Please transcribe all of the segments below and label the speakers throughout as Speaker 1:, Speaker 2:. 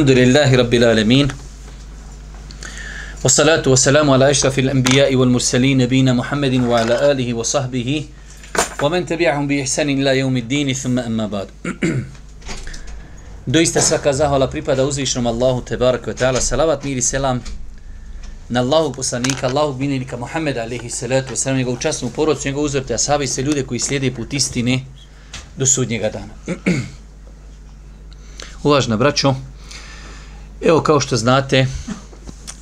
Speaker 1: Alhamdulillahi Rabbil Alamin. Wassalatu wassalamu ala ashrafil anbiya'i wal mursalin nabina Muhammedin wa ala alihi wa sahbihi wa man tabi'ahum bi ihsanin ila yawmid din thumma amma ba'd. Doista svaka zahvala pripada uzvišnom Allahu tebarek ve taala salavat miri i selam na Allahu poslanika, Allahu binika Muhammeda alejhi salatu vesselam njegovu časnu porodicu, njegovu uzorte ashabe i se ljude koji slijede put istine do sudnjega dana. Uvažna braćo, evo kao što znate,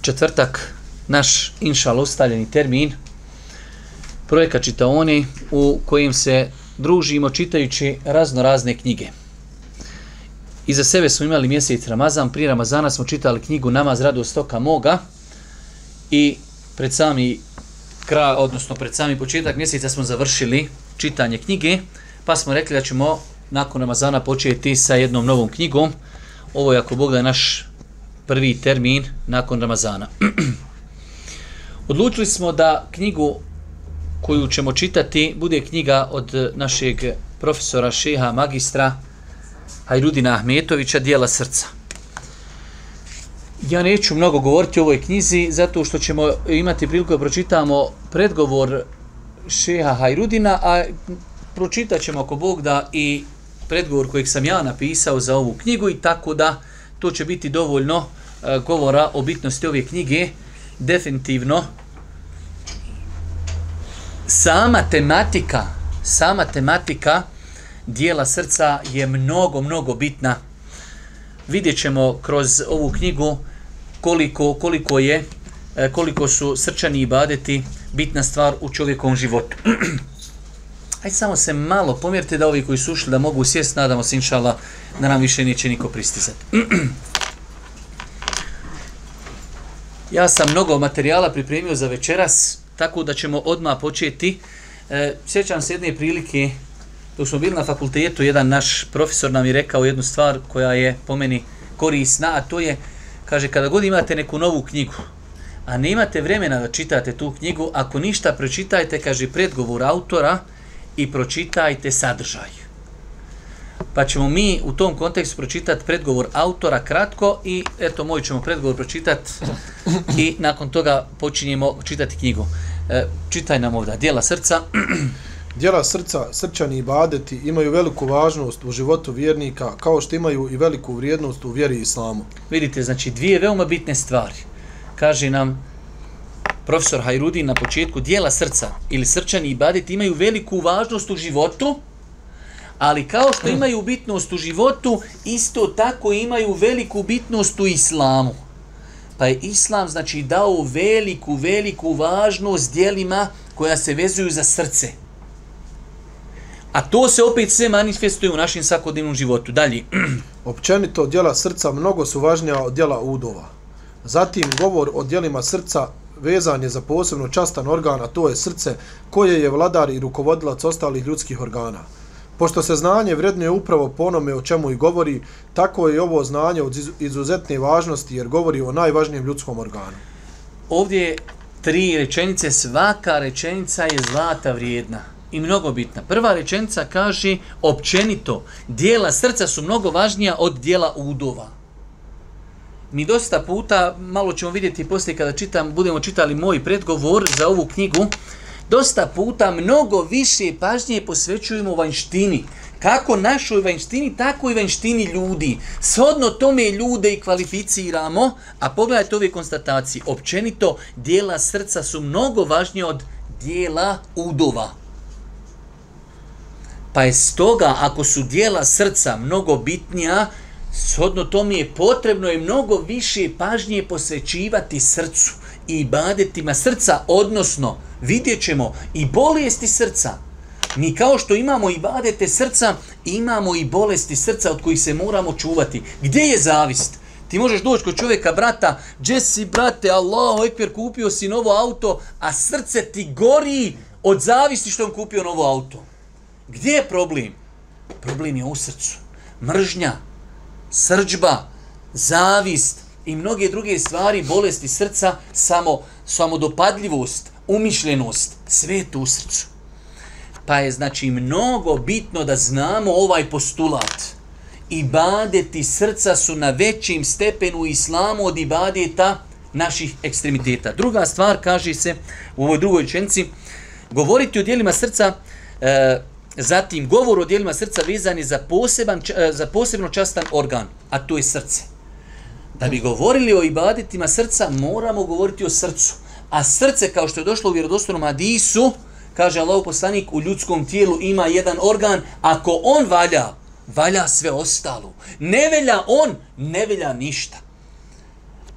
Speaker 1: četvrtak, naš inšal ostavljeni termin, projekat čitaoni u kojim se družimo čitajući razno razne knjige. Iza sebe smo imali mjesec Ramazan, prije Ramazana smo čitali knjigu Namaz radu stoka moga i pred sami kraj, odnosno pred sami početak mjeseca smo završili čitanje knjige, pa smo rekli da ćemo nakon Ramazana početi sa jednom novom knjigom. Ovo je ako Bog da naš prvi termin nakon Ramazana. Odlučili smo da knjigu koju ćemo čitati bude knjiga od našeg profesora šeha magistra Hajrudina Ahmetovića Dijela srca. Ja neću mnogo govoriti o ovoj knjizi zato što ćemo imati priliku da pročitamo predgovor šeha Hajrudina, a pročitat ćemo ako Bog da i predgovor kojeg sam ja napisao za ovu knjigu i tako da to će biti dovoljno e, govora o bitnosti ove knjige. Definitivno sama tematika sama tematika dijela srca je mnogo, mnogo bitna. Vidjet ćemo kroz ovu knjigu koliko, koliko je e, koliko su srčani ibadeti bitna stvar u čovjekovom životu. Ajde samo se malo pomjerite da ovi koji su ušli da mogu sjest, nadamo se inšala da nam više neće niko pristizati. ja sam mnogo materijala pripremio za večeras, tako da ćemo odmah početi. E, sjećam se jedne prilike, dok smo bili na fakultetu, jedan naš profesor nam je rekao jednu stvar koja je po meni korisna, a to je, kaže, kada god imate neku novu knjigu, a ne imate vremena da čitate tu knjigu, ako ništa pročitajte, kaže, predgovor autora, i pročitajte sadržaj. Pa ćemo mi u tom kontekstu pročitati predgovor autora kratko i eto moj ćemo predgovor pročitati i nakon toga počinjemo čitati knjigu. E, čitaj nam ovdje, dijela srca.
Speaker 2: Dijela srca, srčani i badeti imaju veliku važnost u životu vjernika kao što imaju i veliku vrijednost u vjeri islamu.
Speaker 1: Vidite, znači dvije veoma bitne stvari. Kaže nam profesor Hajrudin na početku dijela srca ili srčani ibadet imaju veliku važnost u životu, ali kao što imaju bitnost u životu, isto tako imaju veliku bitnost u islamu. Pa je islam znači dao veliku, veliku važnost dijelima koja se vezuju za srce. A to se opet sve manifestuje u našem svakodnevnom životu. Dalje.
Speaker 2: Općenito, dijela srca mnogo su važnija od dijela udova. Zatim, govor o dijelima srca vezan je za posebno častan organ, a to je srce, koje je vladar i rukovodilac ostalih ljudskih organa. Pošto se znanje vrednuje upravo po onome o čemu i govori, tako je ovo znanje od izuzetne važnosti jer govori o najvažnijem ljudskom organu.
Speaker 1: Ovdje tri rečenice, svaka rečenica je zlata vrijedna i mnogo bitna. Prva rečenica kaže općenito, dijela srca su mnogo važnija od dijela udova mi dosta puta, malo ćemo vidjeti poslije kada čitam, budemo čitali moj predgovor za ovu knjigu, dosta puta mnogo više pažnje posvećujemo vanštini. Kako našoj vanštini, tako i vanštini ljudi. Shodno tome ljude i kvalificiramo, a pogledajte ove konstatacije. Općenito, dijela srca su mnogo važnije od dijela udova. Pa je stoga, ako su dijela srca mnogo bitnija, Shodno tome je potrebno i mnogo više pažnje posvećivati srcu i badetima srca, odnosno vidjet ćemo i bolesti srca. Mi kao što imamo i badete srca, imamo i bolesti srca od kojih se moramo čuvati. Gdje je zavist? Ti možeš doći kod čovjeka, brata, Jesse, brate, Allah, ekver, kupio si novo auto, a srce ti gori od zavisti što on kupio novo auto. Gdje je problem? Problem je u srcu. Mržnja, srđba, zavist i mnoge druge stvari, bolesti srca, samo samodopadljivost, umišljenost, sve to u srcu. Pa je znači mnogo bitno da znamo ovaj postulat ibadeti srca su na većim stepenu islamu od ibadeta naših ekstremiteta. Druga stvar, kaže se u ovoj drugoj čenci, govoriti o dijelima srca, e, zatim govor o dijelima srca vezani za, poseban, eh, za posebno častan organ, a to je srce. Da bi govorili o ibadetima srca, moramo govoriti o srcu. A srce, kao što je došlo u vjerodostojnom Adisu, kaže Allah poslanik, u ljudskom tijelu ima jedan organ, ako on valja, valja sve ostalo. Ne velja on, ne velja ništa.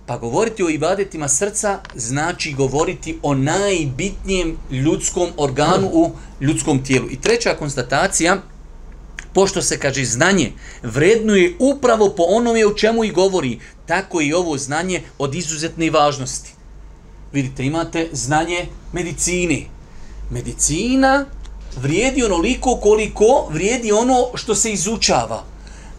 Speaker 1: Pa govoriti o ibadetima srca znači govoriti o najbitnijem ljudskom organu u ljudskom tijelu. I treća konstatacija, pošto se kaže znanje vrednuje upravo po onome u čemu i govori, tako i ovo znanje od izuzetne važnosti. Vidite, imate znanje medicine. Medicina vrijedi onoliko koliko vrijedi ono što se izučava.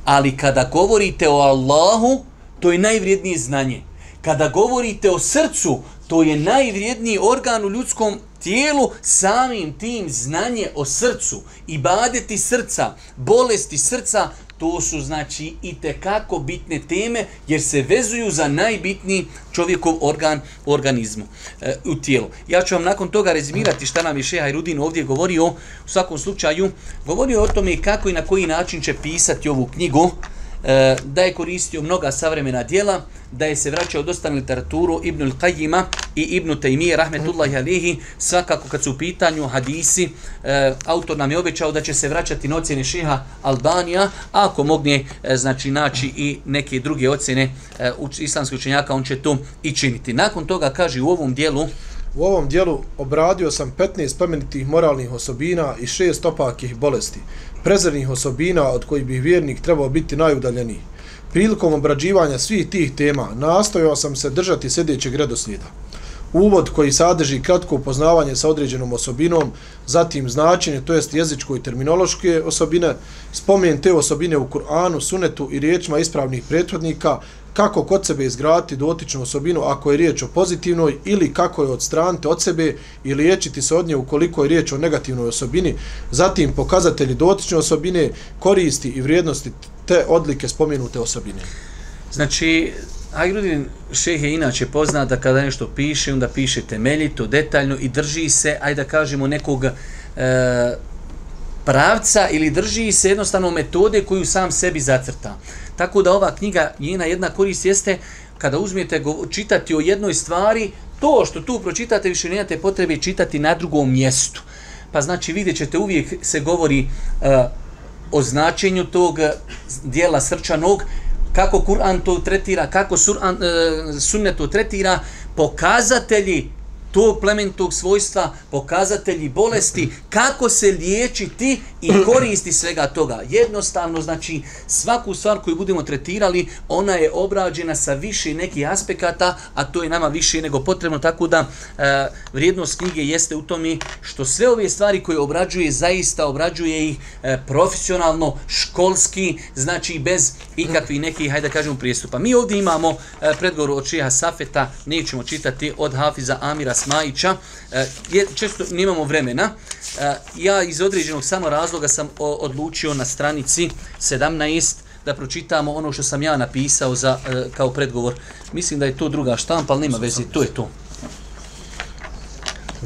Speaker 1: Ali kada govorite o Allahu, to je najvrijednije znanje. Kada govorite o srcu, to je najvrijedniji organ u ljudskom tijelu, samim tim znanje o srcu, i badeti srca, bolesti srca, to su znači i te kako bitne teme jer se vezuju za najbitniji čovjekov organ u organizmu e, u tijelu. Ja ću vam nakon toga rezimirati šta nam je Šeha Irudin ovdje govorio. U svakom slučaju govorio o tome kako i na koji način će pisati ovu knjigu. E, da je koristio mnoga savremena dijela da je se vraćao dosta na literaturu Ibn al-Qayyima i Ibnu Taymiye rahmetullahi alihi. Svakako kad su u pitanju hadisi e, autor nam je obećao da će se vraćati na ocjene šeha Albanija a ako mogne e, znači naći i neke druge ocjene e, islamskih učenjaka on će to i činiti. Nakon toga kaže u ovom dijelu
Speaker 2: U ovom dijelu obradio sam 15 spomenitih moralnih osobina i šest opakih bolesti, prezernih osobina od kojih bi vjernik trebao biti najudaljeniji. Prilikom obrađivanja svih tih tema nastojao sam se držati sljedećeg redoslijeda. Uvod koji sadrži kratko upoznavanje sa određenom osobinom, zatim značenje, to jest jezičko i terminološke osobine, spomen te osobine u Kur'anu, sunetu i riječima ispravnih prethodnika, kako kod sebe izgraditi dotičnu osobinu ako je riječ o pozitivnoj ili kako je odstraniti od sebe i liječiti se od nje ukoliko je riječ o negativnoj osobini, zatim pokazatelji dotične osobine, koristi i vrijednosti te odlike spomenute osobine.
Speaker 1: Znači, Ajrudin šeh je inače poznat da kada nešto piše, onda piše temeljito, detaljno i drži se, ajde da kažemo, nekog e, pravca ili drži se jednostavno metode koju sam sebi zacrta. Tako da ova knjiga, njena jedna korist jeste kada uzmijete čitati o jednoj stvari, to što tu pročitate više nemate potrebe čitati na drugom mjestu. Pa znači vidjet ćete uvijek se govori uh, o značenju tog eh, dijela srčanog, kako Kur'an to tretira, kako sur, uh, sunnet to tretira, pokazatelji tog plementog svojstva, pokazatelji bolesti, kako se liječiti i koristi svega toga. Jednostavno, znači, svaku stvar koju budemo tretirali, ona je obrađena sa više nekih aspekata, a to je nama više nego potrebno, tako da e, vrijednost knjige jeste u tome što sve ove stvari koje obrađuje, zaista obrađuje ih e, profesionalno, školski, znači bez ikakvih nekih, hajde da kažemo, prijestupa. Mi ovdje imamo e, predgovor od Čeha Safeta, nećemo čitati od Hafiza Amira Smajića, e, često nemamo vremena, e, ja iz određenog samo razloga sam odlučio na stranici 17 da pročitamo ono što sam ja napisao za, e, kao predgovor. Mislim da je to druga štampa, ali nema veze, to je to.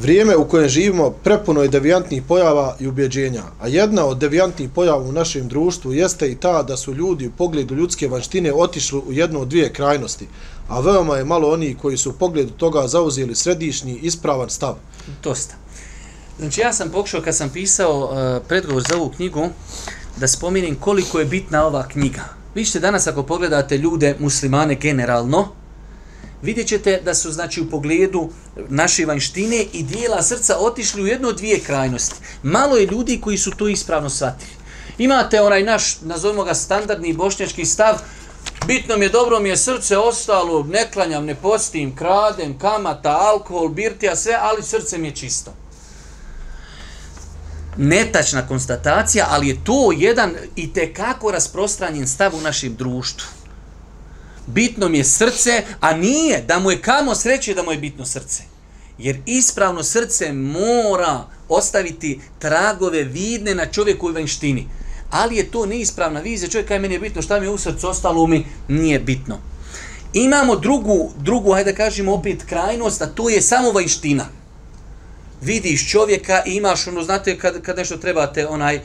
Speaker 2: Vrijeme u kojem živimo prepuno je devijantnih pojava i ubjeđenja, a jedna od devijantnih pojava u našem društvu jeste i ta da su ljudi u pogledu ljudske vanštine otišli u jednu od dvije krajnosti, a veoma je malo oni koji su u pogledu toga zauzeli središnji ispravan stav.
Speaker 1: Dosta. Znači ja sam pokušao kad sam pisao uh, predgovor za ovu knjigu da spominim koliko je bitna ova knjiga. Vi ćete danas ako pogledate ljude muslimane generalno, vidjet ćete da su znači u pogledu naše vanštine i dijela srca otišli u jednu dvije krajnosti. Malo je ljudi koji su to ispravno shvatili. Imate onaj naš, nazovimo ga standardni bošnjački stav, bitno mi je, dobro mi je srce ostalo, ne klanjam, ne postim, kradem, kamata, alkohol, birtija, sve, ali srce mi je čisto netačna konstatacija, ali je to jedan i te kako rasprostranjen stav u našem društvu. Bitno mi je srce, a nije da mu je kamo sreće da mu je bitno srce. Jer ispravno srce mora ostaviti tragove vidne na čovjeku u vanštini. ali je to neispravna vizija. čovjeka, je meni je bitno, šta mi je u srcu ostalo mi, nije bitno. Imamo drugu, drugu, hajde da kažemo opet, krajnost, a to je samo vanština. Vidiš čovjeka i imaš, ono, znate, kad, kad nešto trebate, onaj,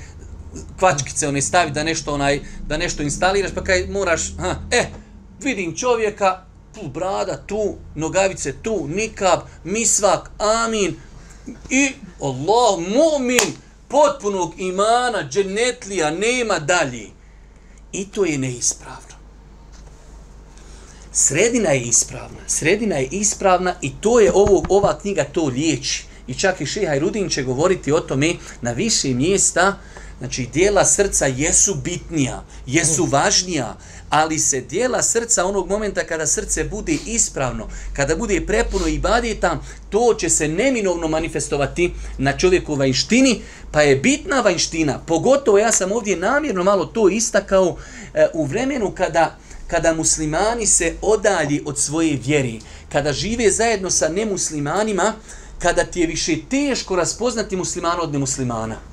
Speaker 1: kvačkice one stavi da nešto onaj da nešto instaliraš pa kaj moraš ha e vidim čovjeka tu brada tu nogavice tu nikab misvak amin. I Allah mu'min potpunog imana dženetlija nema dalje. I to je neispravno. Sredina je ispravna sredina je ispravna i to je ovo ova knjiga to liječi. I čak i Šeha Rudin će govoriti o tome na više mjesta. Znači, dijela srca jesu bitnija, jesu važnija, ali se dijela srca onog momenta kada srce bude ispravno, kada bude prepuno i badeta, to će se neminovno manifestovati na čovjeku vanjštini, pa je bitna vanjština, pogotovo ja sam ovdje namjerno malo to istakao e, u vremenu kada kada muslimani se odalji od svoje vjeri, kada žive zajedno sa nemuslimanima, kada ti je više teško raspoznati muslimana od nemuslimana.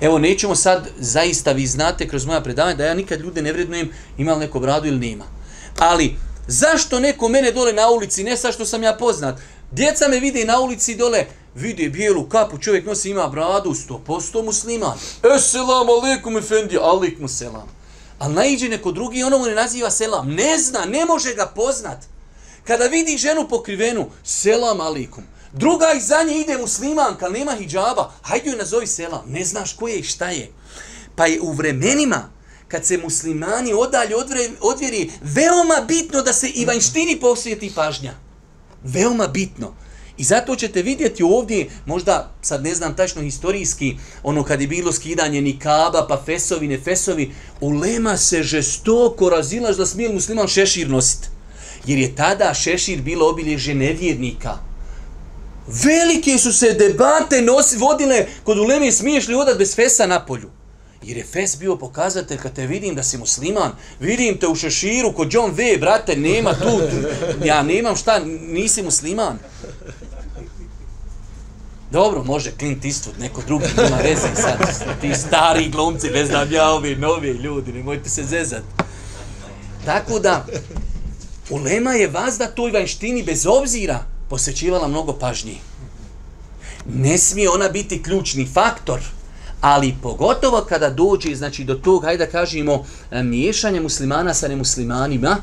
Speaker 1: Evo, nećemo sad, zaista vi znate kroz moja predavanja da ja nikad ljude ne vrednujem ima li neko bradu ili nema. Ali, zašto neko mene dole na ulici, ne sa što sam ja poznat, djeca me vide na ulici dole, vide bijelu kapu, čovjek nosi ima bradu, 100% musliman. Esselam alaikum efendi, alaikum selam. Ali naiđe neko drugi, ono mu ne naziva selam. Ne zna, ne može ga poznat. Kada vidi ženu pokrivenu, selam alaikum. Druga iza nje ide muslimanka, nema hijjaba, hajde joj nazovi sela, ne znaš ko je i šta je. Pa je u vremenima, kad se muslimani odalje odvjeri, veoma bitno da se i vanjštini posvijeti pažnja. Veoma bitno. I zato ćete vidjeti ovdje, možda sad ne znam tačno historijski, ono kad je bilo skidanje nikaba, pa fesovi, ne fesovi, ulema se žestoko razilaš da smije musliman šešir nositi. Jer je tada šešir bilo obilježe nevjernika. Velike su se debate nosi, vodile kod uleme smiješ li odat bez fesa na polju. Jer je fes bio pokazatelj kad te vidim da si musliman, vidim te u šeširu kod John V, brate, nema tu, ja nemam šta, nisi musliman. Dobro, može Clint Eastwood, neko drugi, nema veze sad, ti stari glumci, ne znam ja, ovi novi ljudi, nemojte se zezat. Tako da, ulema je vazda toj vanštini bez obzira, posvećivala mnogo pažnji. Ne smije ona biti ključni faktor, ali pogotovo kada dođe znači, do tog, hajde da kažemo, e, miješanja muslimana sa nemuslimanima,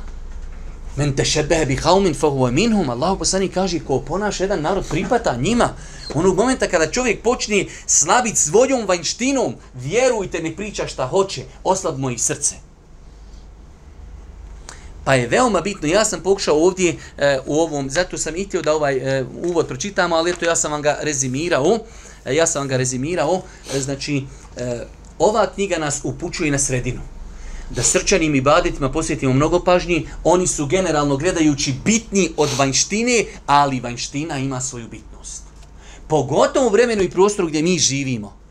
Speaker 1: men te šebehe bi haumin fahuva minhum, Allah poslani kaže, ko ponaš jedan narod pripata njima, onog momenta kada čovjek počne slabiti svojom vanjštinom, vjerujte, ne priča šta hoće, oslab moji srce. Pa je veoma bitno, ja sam pokušao ovdje e, u ovom, zato sam i da ovaj e, uvod pročitamo, ali eto ja sam vam ga rezimirao, e, ja sam vam ga rezimirao, e, znači e, ova knjiga nas upućuje na sredinu. Da srčanim i baditima posjetimo mnogo pažnji, oni su generalno gledajući bitni od vanjštine, ali vanjština ima svoju bitnost. Pogotovo u vremenu i prostoru gdje mi živimo.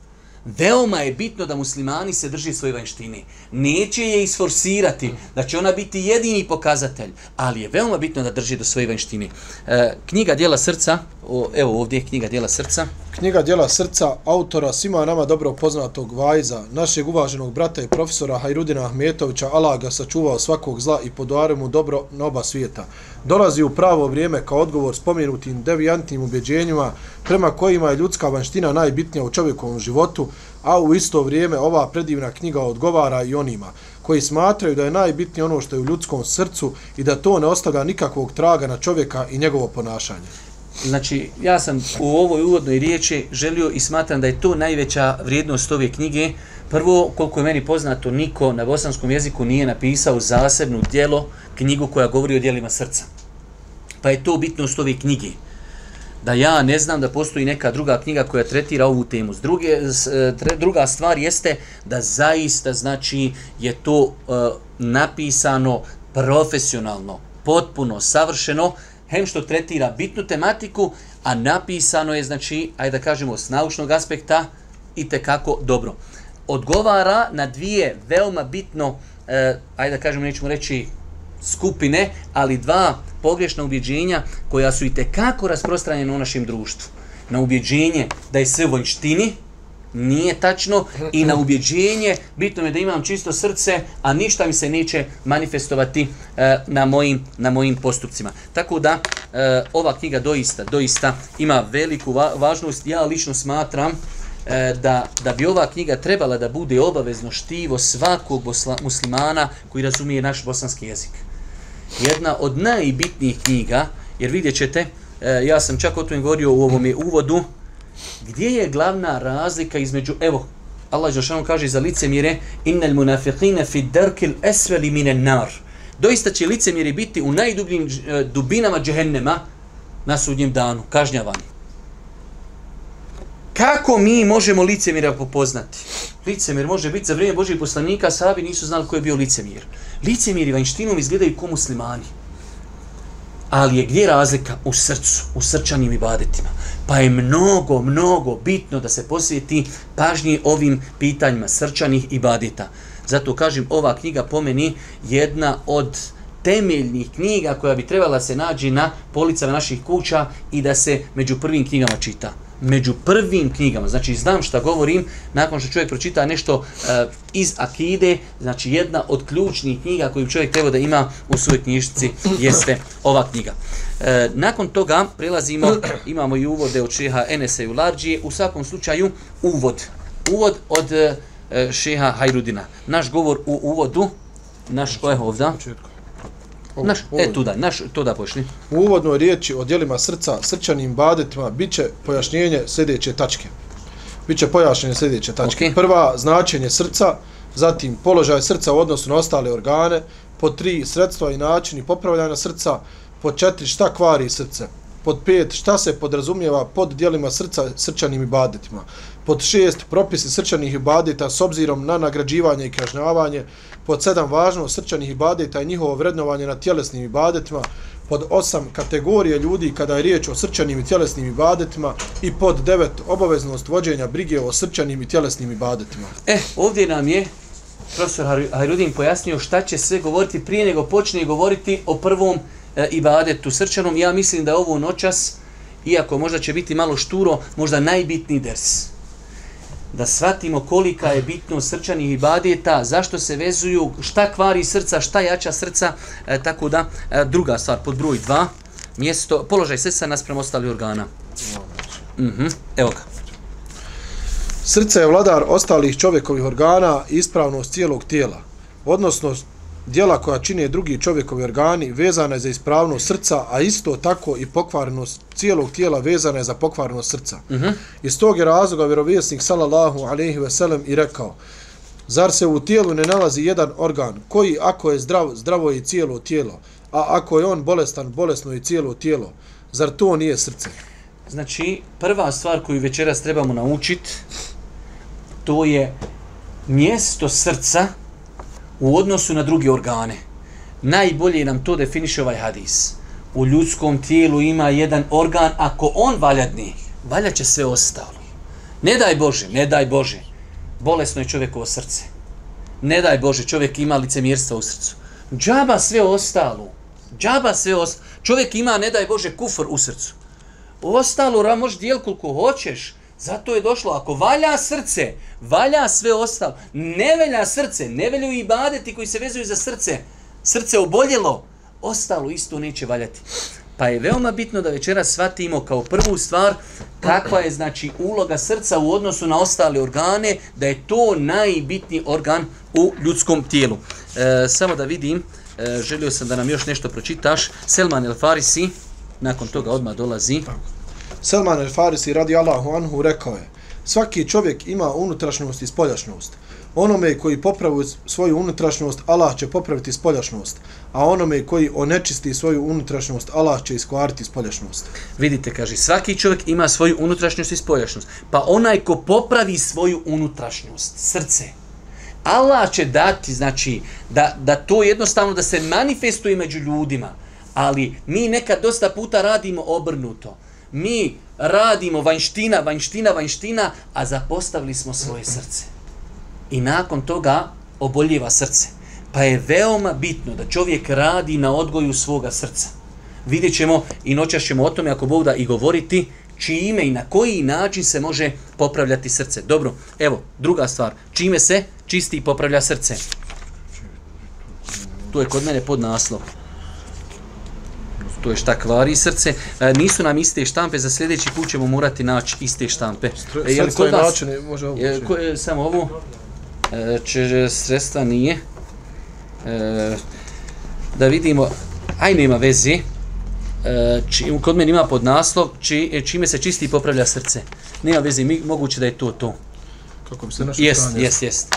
Speaker 1: Veoma je bitno da muslimani se drži svoje vanštine. Neće je isforsirati, da će ona biti jedini pokazatelj, ali je veoma bitno da drži do svoje vanštine. E, knjiga Dijela srca, o, evo ovdje je knjiga Djela srca.
Speaker 2: Knjiga Djela srca autora svima nama dobro poznatog Vajza, našeg uvaženog brata i profesora Hajrudina Ahmetovića, Allah ga sačuvao svakog zla i podoare mu dobro na oba svijeta. Dolazi u pravo vrijeme kao odgovor spomenutim devijantnim ubjeđenjima prema kojima je ljudska vanština najbitnija u čovjekovom životu, a u isto vrijeme ova predivna knjiga odgovara i onima koji smatraju da je najbitnije ono što je u ljudskom srcu i da to ne ostavlja nikakvog traga na čovjeka i njegovo ponašanje.
Speaker 1: Znači, ja sam u ovoj uvodnoj riječi želio i smatram da je to najveća vrijednost ove knjige. Prvo, koliko je meni poznato, niko na bosanskom jeziku nije napisao zasebnu dijelo, knjigu koja govori o dijelima srca. Pa je to bitnost ove knjige da ja ne znam da postoji neka druga knjiga koja tretira ovu temu. S druge, s, e, tre, druga stvar jeste da zaista znači je to e, napisano profesionalno, potpuno, savršeno, hem što tretira bitnu tematiku, a napisano je, znači, ajde da kažemo, s naučnog aspekta i te kako dobro. Odgovara na dvije veoma bitno, eh, ajde da kažemo, nećemo reći skupine, ali dva pogrešna ubjeđenja koja su i tekako rasprostranjene u našem društvu. Na ubjeđenje da je sve u vanjštini, nije tačno i na ubjeđenje bitno je da imam čisto srce, a ništa mi se neće manifestovati e, na, mojim, na mojim postupcima. Tako da e, ova knjiga doista, doista ima veliku va važnost. Ja lično smatram e, da, da bi ova knjiga trebala da bude obavezno štivo svakog muslimana koji razumije naš bosanski jezik. Jedna od najbitnijih knjiga, jer vidjet ćete, e, ja sam čak o tome govorio u ovom uvodu, gdje je glavna razlika između, evo, Allah Žešanu kaže za licemire, innal munafiqine fi darkil esveli minen nar. Doista će licemiri biti u najdubljim eh, dubinama džehennema na sudnjem danu, kažnjavani. Kako mi možemo licemira popoznati? Licemir može biti za vrijeme Božih poslanika, sahabi nisu znali ko je bio licemir. Licemiri vanjštinom izgledaju ko muslimani. Ali je gdje razlika? U srcu, u srčanim ibadetima. Pa je mnogo, mnogo bitno da se posvijeti pažnji ovim pitanjima srčanih ibadeta. Zato kažem, ova knjiga pomeni jedna od temeljnih knjiga koja bi trebala se nađi na policama naših kuća i da se među prvim knjigama čita među prvim knjigama, znači znam šta govorim, nakon što čovjek pročita nešto uh, iz Akide, znači jedna od ključnih knjiga koju čovjek treba da ima u svojoj knjižici jeste ova knjiga. Uh, nakon toga prelazimo, imamo i uvode od šeha Enese Ularđije, u svakom slučaju uvod. Uvod od uh, šeha Hajrudina. Naš govor u uvodu, naš ko je ovdje? Naš, e, tu da, naš, to da pošli.
Speaker 2: U uvodnoj riječi o dijelima srca, srčanim badetima, bit će pojašnjenje sljedeće tačke. Biće pojašnjenje sljedeće tačke. Okay. Prva, značenje srca, zatim položaj srca u odnosu na ostale organe, po tri, sredstva i načini popravljanja srca, po četiri, šta kvari srce, pod pet, šta se podrazumijeva pod dijelima srca srčanim ibadetima, pod šest, propisi srčanih ibadeta s obzirom na nagrađivanje i kažnjavanje, pod sedam, važnost srčanih ibadeta i njihovo vrednovanje na tjelesnim ibadetima, pod osam, kategorije ljudi kada je riječ o srčanim i tjelesnim ibadetima i pod devet, obaveznost vođenja brige o srčanim i tjelesnim ibadetima.
Speaker 1: E, ovdje nam je profesor Hajrudin pojasnio šta će sve govoriti prije nego počne govoriti o prvom e, ibadetu srčanom. Ja mislim da ovo noćas, iako možda će biti malo šturo, možda najbitniji ders da shvatimo kolika je bitno srčanih ibadeta, zašto se vezuju, šta kvari srca, šta jača srca, e, tako da, e, druga stvar, pod broj dva, mjesto, položaj srca nasprem ostali organa. Mm -hmm, evo ga.
Speaker 2: Srce je vladar ostalih čovjekovih organa i ispravnost cijelog tijela, odnosno dijela koja čine drugi čovjekovi organi vezana je za ispravnost srca, a isto tako i pokvarnost cijelog tijela vezana je za pokvarnost srca. Uh mhm. -huh. Iz tog je razloga vjerovjesnik sallallahu alaihi ve sellem i rekao Zar se u tijelu ne nalazi jedan organ koji ako je zdrav, zdravo je cijelo tijelo, a ako je on bolestan, bolesno je cijelo tijelo. Zar to nije srce?
Speaker 1: Znači, prva stvar koju večeras trebamo naučiti, to je mjesto srca u odnosu na druge organe. Najbolje nam to definiše ovaj hadis. U ljudskom tijelu ima jedan organ, ako on valja dni, valja će sve ostalo. Ne daj Bože, ne daj Bože. Bolesno je čovjekovo srce. Ne daj Bože, čovjek ima licemjerstva u srcu. Džaba sve ostalo. Džaba sve ostalo. Čovjek ima, ne daj Bože, kufr u srcu. Ostalo, ra, možeš dijel koliko hoćeš, Zato je došlo, ako valja srce, valja sve ostalo. Ne velja srce, ne velju i badeti koji se vezuju za srce. Srce oboljelo, ostalo isto neće valjati. Pa je veoma bitno da večera shvatimo kao prvu stvar kakva je znači uloga srca u odnosu na ostale organe, da je to najbitniji organ u ljudskom tijelu. E, samo da vidim, e, želio sam da nam još nešto pročitaš. Selman El Farisi, nakon toga odmah dolazi. Tako.
Speaker 2: Salman el Farisi radi Allahu anhu rekao je Svaki čovjek ima unutrašnjost i spoljašnjost. Onome koji popravi svoju unutrašnjost, Allah će popraviti spoljašnjost. A onome koji onečisti svoju unutrašnjost, Allah će iskvariti spoljašnjost.
Speaker 1: Vidite, kaže, svaki čovjek ima svoju unutrašnjost i spoljašnjost. Pa onaj ko popravi svoju unutrašnjost, srce, Allah će dati, znači, da, da to jednostavno da se manifestuje među ljudima. Ali mi nekad dosta puta radimo obrnuto mi radimo vanština, vanština, vanština, a zapostavili smo svoje srce. I nakon toga oboljeva srce. Pa je veoma bitno da čovjek radi na odgoju svoga srca. Vidjet ćemo i noćas ćemo o tome, ako Bog da i govoriti, čime i na koji način se može popravljati srce. Dobro, evo, druga stvar. Čime se čisti i popravlja srce? Tu je kod mene pod naslov. To je šta kvari srce. E, nisu nam iste štampe, za sljedeći put ćemo morati naći iste štampe.
Speaker 2: E, je li kod vas? Način, može ovo.
Speaker 1: Je, ko, je, samo ovo. E, če, sredstva nije. E, da vidimo. Aj, nema veze. E, či, kod mene ima pod naslov či, e, čime se čisti i popravlja srce. Nema veze, mi, moguće da je to to.
Speaker 2: Kako bi se naše
Speaker 1: jest, stanje... Jest, jest.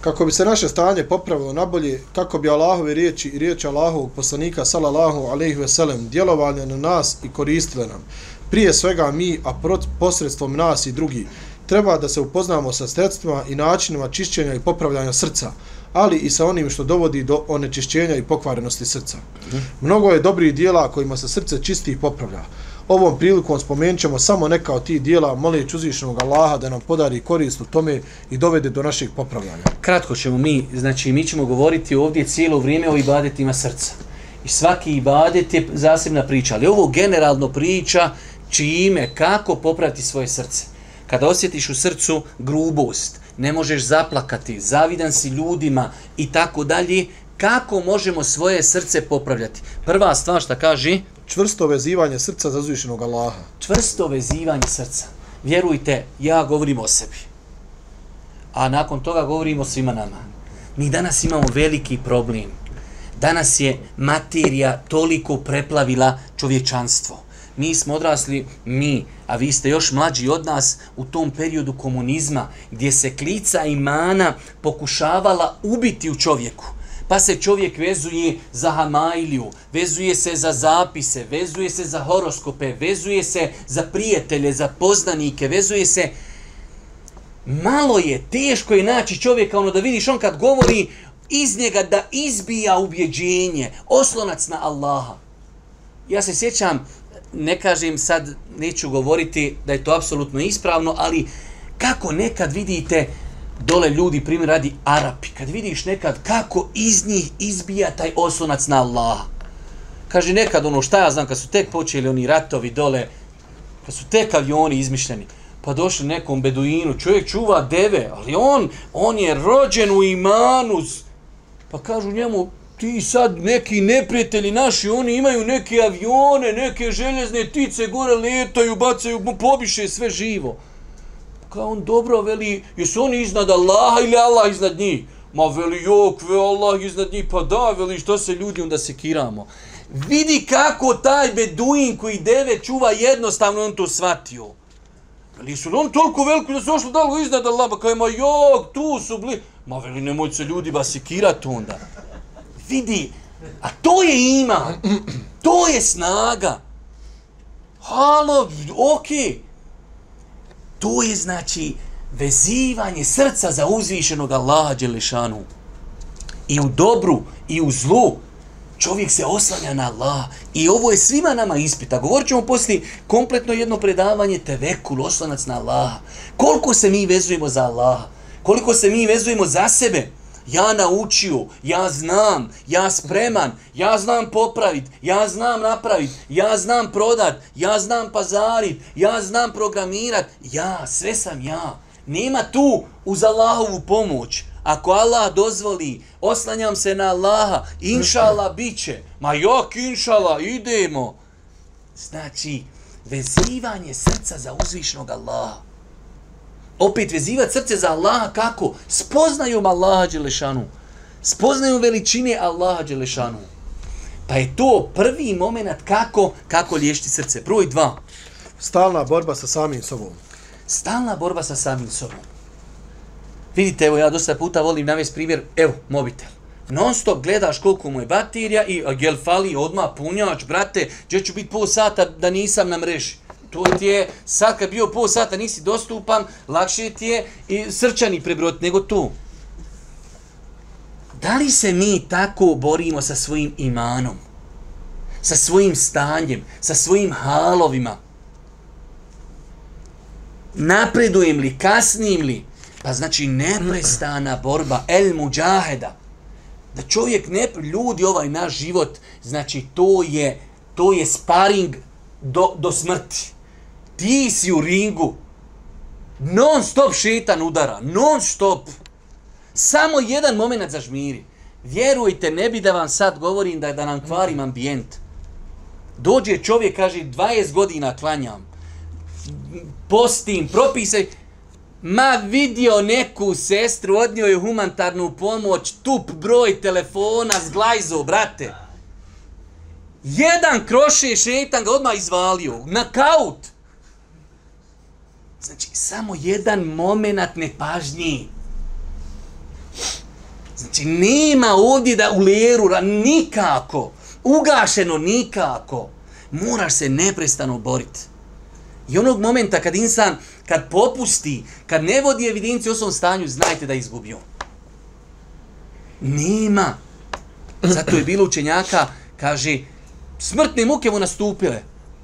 Speaker 2: Kako bi se naše stanje popravilo nabolje, kako bi Allahove riječi i riječi Allahovog poslanika sallallahu alejhi ve sellem djelovali na nas i koristile nam. Prije svega mi, a posredstvom nas i drugi, treba da se upoznamo sa sredstvima i načinima čišćenja i popravljanja srca, ali i sa onim što dovodi do onečišćenja i pokvarenosti srca. Mnogo je dobrih dijela kojima se srce čisti i popravlja. Ovom prilikom spomenut ćemo samo neka od tih dijela, molit uzvišenog Allaha da nam podari korist u tome i dovede do našeg popravljanja.
Speaker 1: Kratko ćemo mi, znači mi ćemo govoriti ovdje cijelo vrijeme o ibadetima srca. I svaki ibadet je zasebna priča, ali ovo generalno priča čime, kako popraviti svoje srce. Kada osjetiš u srcu grubost, ne možeš zaplakati, zavidan si ljudima i tako dalje, kako možemo svoje srce popravljati? Prva stvar što kaže...
Speaker 2: Čvrsto vezivanje srca za uzvišenog Allaha.
Speaker 1: Čvrsto vezivanje srca. Vjerujte, ja govorim o sebi. A nakon toga govorimo svima nama. Mi danas imamo veliki problem. Danas je materija toliko preplavila čovječanstvo mi smo odrasli, mi, a vi ste još mlađi od nas, u tom periodu komunizma, gdje se klica imana pokušavala ubiti u čovjeku. Pa se čovjek vezuje za hamailiju, vezuje se za zapise, vezuje se za horoskope, vezuje se za prijatelje, za poznanike, vezuje se... Malo je, teško je naći čovjeka, ono da vidiš on kad govori iz njega da izbija ubjeđenje, oslonac na Allaha. Ja se sjećam, ne kažem sad, neću govoriti da je to apsolutno ispravno, ali kako nekad vidite dole ljudi, primjer radi Arapi, kad vidiš nekad kako iz njih izbija taj oslonac na Allah. Kaže nekad ono šta ja znam, kad su tek počeli oni ratovi dole, kad su tek avioni izmišljeni, pa došli nekom beduinu, čovjek čuva deve, ali on, on je rođen u imanu, pa kažu njemu, ti sad neki neprijatelji naši, oni imaju neke avione, neke željezne tice, gore letaju, bacaju, pobiše sve živo. Kao on dobro veli, jesu oni iznad Allaha ili Allah iznad njih? Ma veli, jok, ve Allah iznad njih, pa da, veli, što se ljudi onda sekiramo. Vidi kako taj beduin koji deve čuva jednostavno on to shvatio. Veli, su on toliko veliko da su ošli dalo iznad Allaha, pa kao ima, jok, tu su bli. Ma veli, nemoj se ljudi ba sekirati onda vidi, a to je ima, to je snaga. Halo, okej. To je znači vezivanje srca za uzvišenog Allaha Đelešanu. I u dobru, i u zlu, čovjek se oslanja na Allah. I ovo je svima nama ispita. Govorit ćemo poslije kompletno jedno predavanje tevekul, oslanac na Allaha. Koliko se mi vezujemo za Allaha? Koliko se mi vezujemo za sebe? Ja naučio, ja znam, ja spreman, ja znam popravit, ja znam napravit, ja znam prodat, ja znam pazarit, ja znam programirat, ja, sve sam ja. Nema tu uz Allahovu pomoć. Ako Allah dozvoli, oslanjam se na Allaha, inšala bit će. Ma jok, inšala, idemo. Znači, vezivanje srca za uzvišnog Allaha opet vezivati srce za Allaha kako? Spoznaju Allaha Đelešanu. Spoznaju veličine Allaha Đelešanu. Pa je to prvi moment kako, kako liješiti srce. Broj dva.
Speaker 2: Stalna borba sa samim sobom.
Speaker 1: Stalna borba sa samim sobom. Vidite, evo ja dosta puta volim navesti primjer, evo, mobitel. Non stop gledaš koliko mu je baterija i gel fali odma punjač, brate, gdje ću biti pol sata da nisam na mreži to ti je, sad kad bio pol sata nisi dostupan, lakše ti je i srčani prebrot nego tu. Da li se mi tako borimo sa svojim imanom? Sa svojim stanjem? Sa svojim halovima? Napredujem li? Kasnim li? Pa znači neprestana borba, el muđaheda. Da čovjek ne, ljudi ovaj naš život, znači to je, to je sparing do, do smrti Ti si u ringu. Non stop šetan udara. Non stop. Samo jedan moment zažmiri. Vjerujte, ne bi da vam sad govorim da, da nam kvarim ambijent. Dođe čovjek, kaže, 20 godina klanjam. Postim, propisaj. Ma vidio neku sestru, odnio je humanitarnu pomoć, tup broj telefona, zglajzo, brate. Jedan kroše šetan ga odmah izvalio. Nakaut. Znači, samo jedan moment nepažnji. Znači, nema ovdje da u leru, nikako. Ugašeno nikako. Moraš se neprestano boriti. I onog momenta kad insan, kad popusti, kad ne vodi evidenciju o svom stanju, znajte da je izgubio. Nema. Zato je bilo učenjaka, kaže, smrtne muke mu nastupile.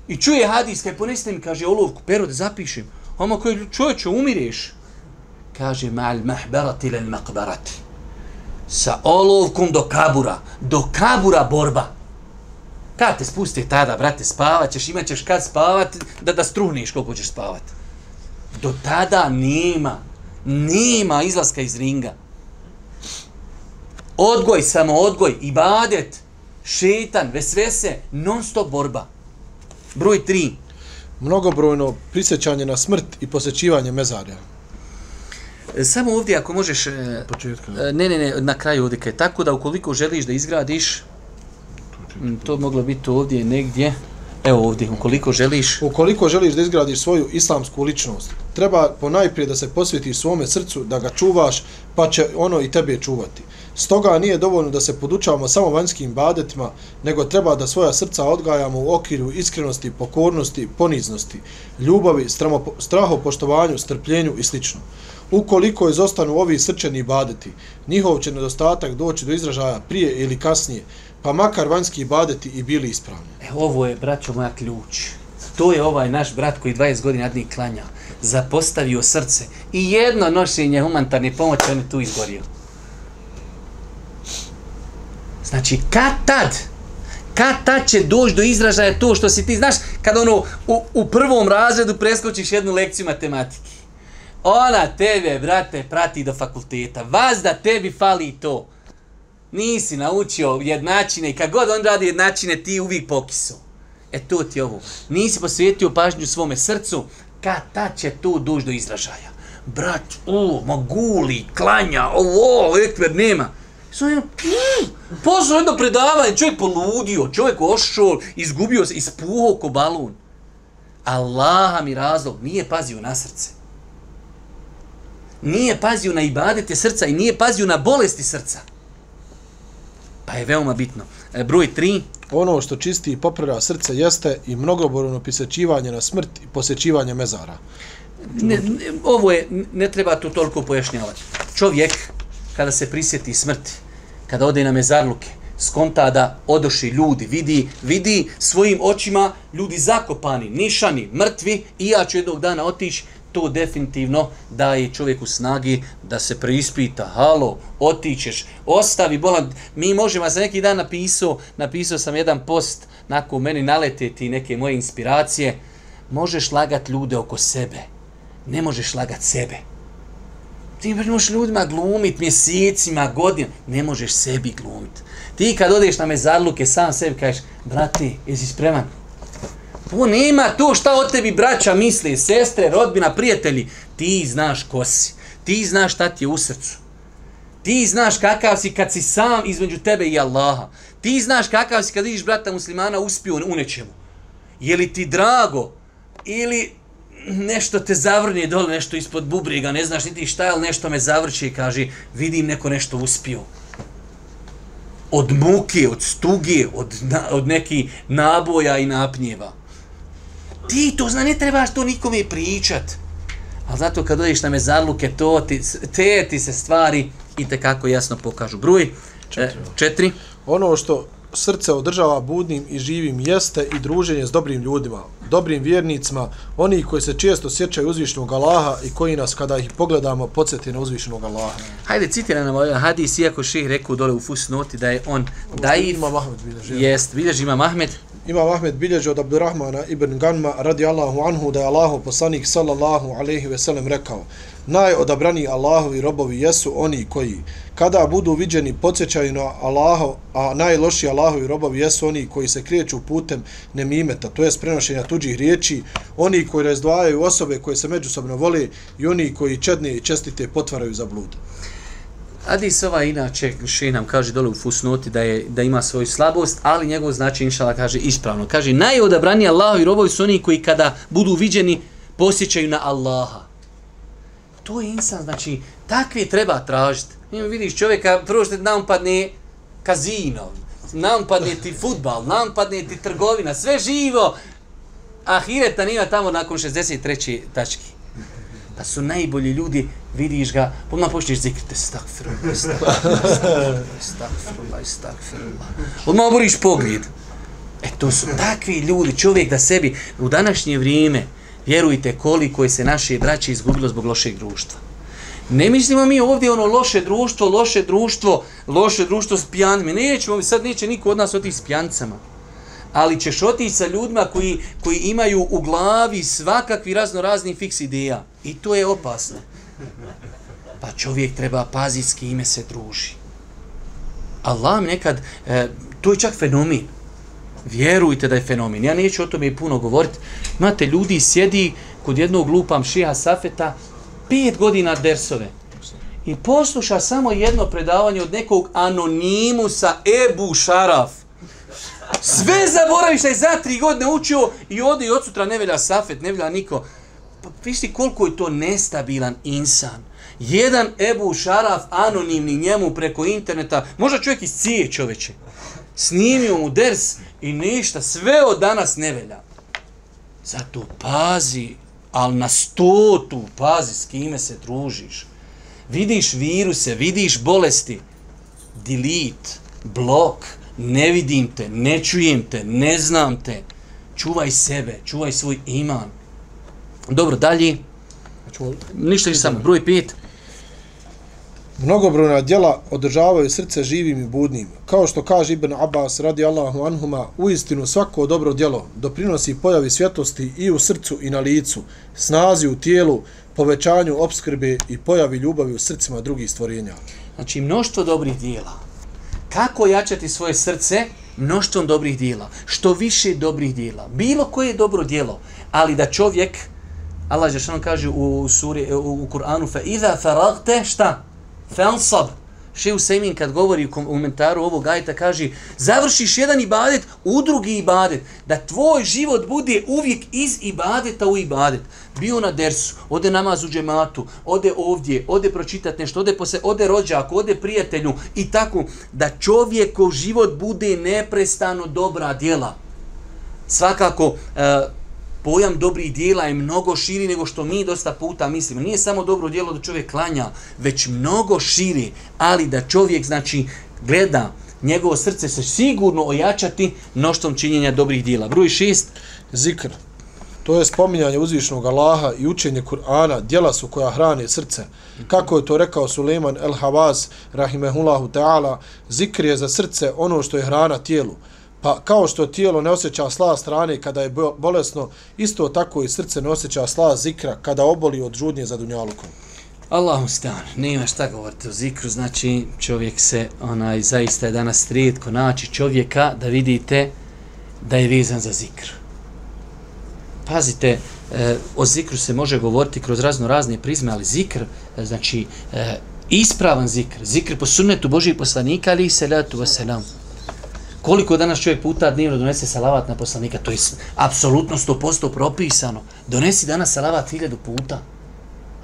Speaker 1: I čuje hadis, kaj poneste mi, kaže, olovku, pero da zapišem. Oma koji čovječe, umireš. Kaže, mal mahbarati ila maqbarat. Sa olovkom do kabura. Do kabura borba. Kad te spusti tada, brate, spavat ćeš, imat ćeš kad spavat, da da struhneš koliko ćeš spavat. Do tada nema, nema izlaska iz ringa. Odgoj, samo odgoj, ibadet, šetan, vesvese, non stop borba. Broj tri.
Speaker 2: Mnogobrojno prisjećanje na smrt i posjećivanje mezarja.
Speaker 1: E, samo ovdje ako možeš... e,
Speaker 2: Početka.
Speaker 1: e, Ne, ne, ne, na kraju ovdje. kaj, Tako da ukoliko želiš da izgradiš, to moglo biti ovdje negdje. Evo ovdje, ukoliko želiš...
Speaker 2: Ukoliko želiš da izgradiš svoju islamsku ličnost, treba ponajprije da se posvetiš svome srcu, da ga čuvaš, pa će ono i tebe čuvati. Stoga nije dovoljno da se podučavamo samo vanjskim badetima, nego treba da svoja srca odgajamo u okviru iskrenosti, pokornosti, poniznosti, ljubavi, stramo- strahopoštovanju, strpljenju i sl. Ukoliko izostanu ovi srčani badeti, njihov će nedostatak doći do izražaja prije ili kasnije, pa makar vanjski badeti i bili ispravni.
Speaker 1: E, ovo je, braćo moja, ključ. To je ovaj naš brat koji 20 godina dni klanja. Zapostavio srce. I jedno nošenje humanitarne pomoći, on je tu izgorio. Znači, kad tad, kad tad će doći do izražaja to što si ti, znaš, kad ono u, u prvom razredu preskočiš jednu lekciju matematike. Ona tebe, brate, prati do fakulteta. Vas da tebi fali to. Nisi naučio jednačine i kad god on radi jednačine, ti uvijek pokisu. E to ti je ovo. Nisi posvetio pažnju svome srcu, kad ta će to doći do izražaja. Brat, o, maguli, klanja, ovo, ekver, nema. Svo ono, je, poslao jedno predavanje, čovjek poludio, čovjek ošao, izgubio se, ispuhao ko balun. Allaha mi razlog, nije pazio na srce. Nije pazio na ibadete srca i nije pazio na bolesti srca. Pa je veoma bitno. E, broj 3.
Speaker 2: Ono što čisti i popravlja srce jeste i mnogoborno pisjećivanje na smrt i posjećivanje mezara.
Speaker 1: Ne, ne, ovo je, ne treba to toliko pojašnjavati. Čovjek, kada se prisjeti smrti, kada ode na mezarluke, skonta da odoši ljudi, vidi, vidi svojim očima ljudi zakopani, nišani, mrtvi i ja ću jednog dana otići, to definitivno daje čovjeku snagi da se preispita, halo, otićeš, ostavi bolan. Mi možemo, ja sam neki dan napisao, napisao sam jedan post, nakon meni nalete ti neke moje inspiracije, možeš lagat ljude oko sebe, ne možeš lagat sebe. Ti ne možeš ljudima glumit mjesecima, godinama, ne možeš sebi glumit. Ti kad odeš na mezarluke, sam sebi kažeš, brate, jesi spreman? To nema to šta o tebi braća misle, sestre, rodbina, prijatelji. Ti znaš ko si. Ti znaš šta ti je u srcu. Ti znaš kakav si kad si sam između tebe i Allaha. Ti znaš kakav si kad vidiš brata muslimana uspio u nečemu. Je li ti drago ili nešto te zavrnje dole, nešto ispod bubriga, ne znaš niti šta, ali nešto me zavrće i kaže vidim neko nešto uspio. Od muke, od stuge, od, na, od neki naboja i napnjeva. Ti to zna, ne trebaš to nikome pričat. Ali zato kad odeš na mezarluke, to ti, te ti se stvari i te kako jasno pokažu. Broj četiri. E, četiri.
Speaker 2: Ono što srce održava budnim i živim jeste i druženje s dobrim ljudima, dobrim vjernicima, oni koji se često sjećaju uzvišnog Allaha i koji nas kada ih pogledamo podsjeti na uzvišnog Allaha.
Speaker 1: Hajde, citira nam ovaj hadis, iako ših rekao dole u fusnoti da je on daif.
Speaker 2: Bilježi.
Speaker 1: Jest, vidiš ima Mahmed.
Speaker 2: Imam Ahmed bilježi od Abdurrahmana ibn Ganma radi Allahu anhu da je Allahu poslanik sallallahu alaihi ve sellem rekao najodabrani Allahovi robovi jesu oni koji kada budu viđeni podsjećaju na Allaho, a najlošiji Allahovi robovi jesu oni koji se kreću putem nemimeta, to je prenošenja tuđih riječi, oni koji razdvajaju osobe koje se međusobno vole i oni koji čedne i čestite potvaraju za blud.
Speaker 1: Hadis ova inače še nam kaže dole u fusnoti da je da ima svoju slabost, ali njegov znači inšala kaže ispravno. Kaže najodabraniji Allahovi robovi su oni koji kada budu viđeni posjećaju na Allaha. To je insan, znači takvi treba tražiti. Ima vidiš čovjeka, prvo što nam padne kazino, nam padne ti futbal, nam padne ti trgovina, sve živo. A Hireta nima tamo nakon 63. tački. Pa su najbolji ljudi, vidiš ga, odmah počneš zikriti, stakfirullah, stakfirullah, stakfirullah. Odmah oboriš pogled. E to su takvi ljudi, čovjek da sebi u današnje vrijeme, vjerujte koliko je se naše braće izgubilo zbog lošeg društva. Ne mislimo mi ovdje ono loše društvo, loše društvo, loše društvo s pijanima. Nećemo, sad neće niko od nas otići s pijancama. Ali ćeš otići sa ljudima koji, koji imaju u glavi svakakvi razno razni fiks ideja. I to je opasno. Pa čovjek treba paziti s kime se druži. Allah nekad, e, to je čak fenomen. Vjerujte da je fenomen. Ja neću o tome puno govoriti. Imate ljudi sjedi kod jednog lupam šija Safeta, pet godina dersove i posluša samo jedno predavanje od nekog anonimusa Ebu Šaraf. Sve zaboraviš da je za tri godine učio i ode i od sutra ne velja Safet, ne velja niko. Pa viš koliko je to nestabilan insan. Jedan Ebu Šaraf anonimni njemu preko interneta, možda čovjek iz cije čoveče, snimio mu ders i ništa, sve od danas ne velja. Zato pazi, ali na stotu, pazi s kime se družiš. Vidiš viruse, vidiš bolesti, delete, blok, ne vidim te, ne čujem te, ne znam te. Čuvaj sebe, čuvaj svoj iman. Dobro, dalje. Ništa je samo, broj pet.
Speaker 2: Mnogobrojna djela održavaju srce živim i budnim. Kao što kaže Ibn Abbas radi Allahu anhuma, u istinu svako dobro djelo doprinosi pojavi svjetlosti i u srcu i na licu, snazi u tijelu, povećanju obskrbe i pojavi ljubavi u srcima drugih stvorenja.
Speaker 1: Znači mnoštvo dobrih dijela. Kako jačati svoje srce? Mnoštvom dobrih dijela. Što više dobrih dijela. Bilo koje je dobro dijelo. Ali da čovjek, Allah je kaže u, suri, u, u Kur'anu, fa iza faragte, šta? Felsab. Šeju Sejmin kad govori u komentaru ovog ajta kaže završiš jedan ibadet u drugi ibadet. Da tvoj život bude uvijek iz ibadeta u ibadet. Bio na dersu, ode namaz u džematu, ode ovdje, ode pročitati nešto, ode, posle, ode rođaku, ode prijatelju i tako. Da čovjekov život bude neprestano dobra djela. Svakako, uh, pojam dobrih dijela je mnogo širi nego što mi dosta puta mislimo. Nije samo dobro dijelo da čovjek klanja, već mnogo širi, ali da čovjek znači gleda njegovo srce se sigurno ojačati mnoštvom činjenja dobrih dijela. Broj šest.
Speaker 2: Zikr. To je spominjanje uzvišnog Allaha i učenje Kur'ana, dijela su koja hrane srce. Kako je to rekao Suleiman el Havaz, rahimehullahu ta'ala, zikr je za srce ono što je hrana tijelu. Pa kao što tijelo ne osjeća sla strane kada je bolesno, isto tako i srce ne osjeća sla zikra kada oboli od žudnje za dunjalukom.
Speaker 1: Allahu stan, nema šta govoriti o zikru, znači čovjek se, onaj, zaista je danas rijetko naći čovjeka da vidite da je vezan za zikr. Pazite, e, o zikru se može govoriti kroz razno razne prizme, ali zikr, e, znači e, ispravan zikr, zikr po sunnetu Božih poslanika, ali i salatu wasalam, koliko danas čovjek puta dnevno donese salavat na poslanika, to je apsolutno 100% propisano. Donesi danas salavat hiljadu puta.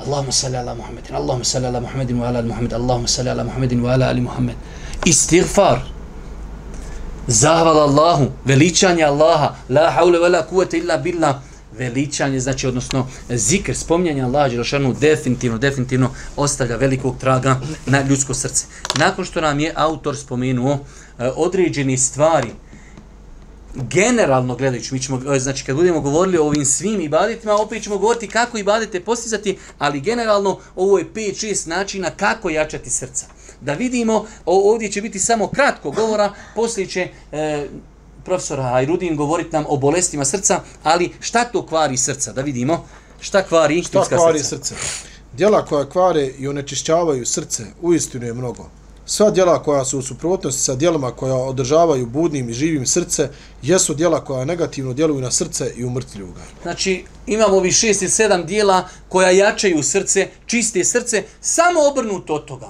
Speaker 1: Allahumma salli ala Muhammedin, Allahumma salli ala Muhammedin wa ala ali Muhammed, Allahumma salli ala Muhammedin wa ala ali Muhammed. Istighfar. Zahval Allahu, veličanje Allaha, la haule wa la kuvete illa billah, veličanje, znači, odnosno, zikr, spominjanje Allaha, Đelšanu, definitivno, definitivno ostavlja velikog traga na ljudsko srce. Nakon što nam je autor spomenuo određeni određene stvari generalno gledajući, mi ćemo, e, znači kad budemo govorili o ovim svim ibadetima, opet ćemo govoriti kako ibadete postizati, ali generalno ovo je 5-6 načina kako jačati srca. Da vidimo, ovdje će biti samo kratko govora, poslije će e, profesor Hajrudin govoriti nam o bolestima srca, ali šta to kvari srca? Da vidimo šta kvari
Speaker 2: šta kvari srce. Djela koja kvare i onečišćavaju srce, uistinu je mnogo. Sva djela koja su u suprotnosti sa djelama koja održavaju budnim i živim srce, jesu djela koja negativno djeluju na srce i umrtljuju ga.
Speaker 1: Znači, imamo ovi šest ili sedam djela koja jačaju srce, čiste srce, samo obrnuto od toga.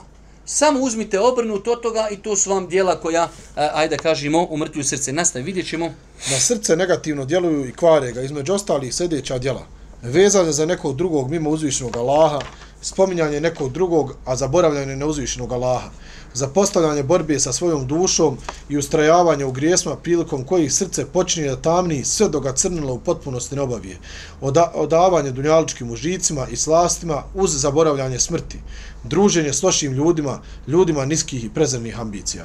Speaker 1: Samo uzmite obrnut od toga i to su vam djela koja, e, ajde kažemo, umrtljuju srce. Nastavi, vidjet ćemo.
Speaker 2: Na srce negativno djeluju i kvare ga, između ostalih sljedeća djela. Vezanje za nekog drugog mimo uzvišnog Allaha, spominjanje nekog drugog, a zaboravljanje neuzvišenog Allaha zapostavljanje borbe sa svojom dušom i ustrajavanje u grijesma prilikom kojih srce počinje da tamni sve do ga crnilo u potpunosti ne obavije. Oda, odavanje dunjaličkim užicima i slastima uz zaboravljanje smrti. Druženje s lošim ljudima, ljudima niskih i prezirnih ambicija.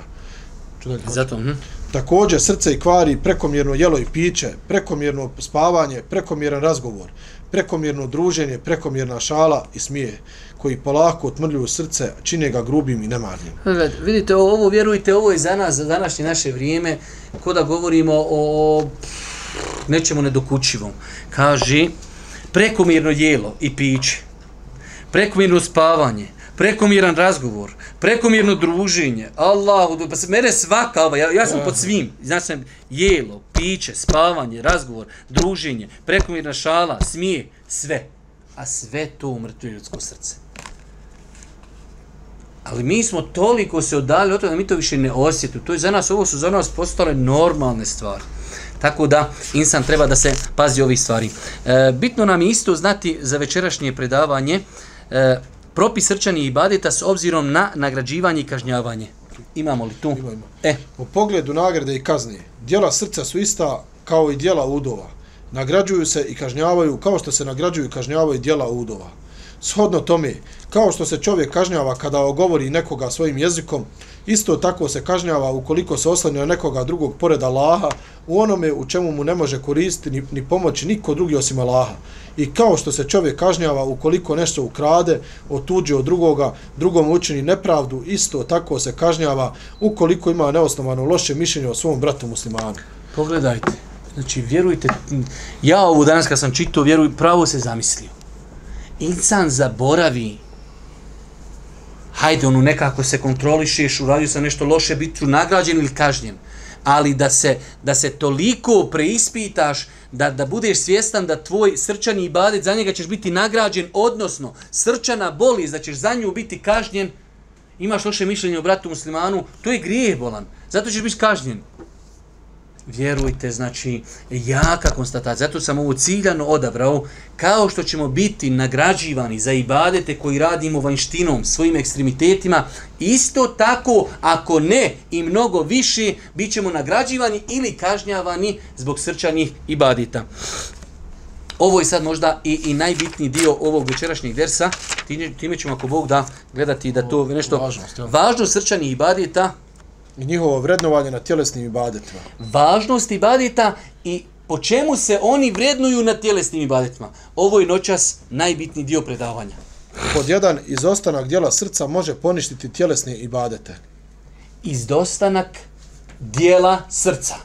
Speaker 1: Zato, hm?
Speaker 2: Također srce i kvari prekomjerno jelo i piće, prekomjerno spavanje, prekomjeran razgovor, prekomjerno druženje, prekomjerna šala i smije koji polako otmrljuju srce, čine ga grubim i nemarnim.
Speaker 1: Vidite, ovo, vjerujte, ovo je za nas, za današnje naše vrijeme, ko da govorimo o nečemu nedokućivom. Kaže, prekomjerno jelo i piće, prekomjerno spavanje, prekomjeran razgovor, prekomjerno druženje, Allah, pa se mene svaka ova, ja, ja sam pod svim, znači sam jelo, piće, spavanje, razgovor, druženje, prekomjerna šala, smije, sve. A sve to umrtuje ljudsko srce. Ali mi smo toliko se odali od toga da mi to više ne osjetu. To je za nas, ovo su za nas postale normalne stvari. Tako da insan treba da se pazi ovih stvari. E, bitno nam je isto znati za večerašnje predavanje e, propis srčani i badeta s obzirom na nagrađivanje i kažnjavanje. Imamo li tu? Imamo.
Speaker 2: E. U pogledu nagrade i kazne, dijela srca su ista kao i dijela udova. Nagrađuju se i kažnjavaju kao što se nagrađuju i kažnjavaju dijela udova. Shodno tome, kao što se čovjek kažnjava kada ogovori nekoga svojim jezikom, isto tako se kažnjava ukoliko se oslanja na nekoga drugog pored Allaha, u onome u čemu mu ne može koristiti ni, ni pomoći niko drugi osim Allaha. I kao što se čovjek kažnjava ukoliko nešto ukrade, otuđe od drugoga, drugom učini nepravdu, isto tako se kažnjava ukoliko ima neosnovano loše mišljenje o svom bratu muslimanu.
Speaker 1: Pogledajte, znači vjerujte, ja ovu danas kad sam čitao, vjeruj, pravo se zamislio insan zaboravi hajde, ono nekako se kontrolišeš, uradio sam nešto loše, bit ću nagrađen ili kažnjen. Ali da se, da se toliko preispitaš, da, da budeš svjestan da tvoj srčani ibadet, za njega ćeš biti nagrađen, odnosno srčana boli, da ćeš za nju biti kažnjen, imaš loše mišljenje o bratu muslimanu, to je grijeh bolan. Zato ćeš biti kažnjen vjerujte, znači, jaka konstatacija. Zato sam ovo ciljano odabrao, kao što ćemo biti nagrađivani za ibadete koji radimo vanštinom, svojim ekstremitetima, isto tako, ako ne i mnogo više, bit ćemo nagrađivani ili kažnjavani zbog srčanih ibadeta. Ovo je sad možda i, i najbitniji dio ovog večerašnjeg versa. Time ćemo, ako Bog da, gledati da to nešto važnost, važno srčanih ibadeta,
Speaker 2: I njihovo vrednovanje na tjelesnim ibadetima.
Speaker 1: Važnost ibadeta i po čemu se oni vrednuju na tjelesnim ibadetima. Ovo je noćas najbitni dio predavanja.
Speaker 2: Pod jedan, izostanak dijela srca može poništiti tjelesne ibadete.
Speaker 1: Izostanak dijela srca.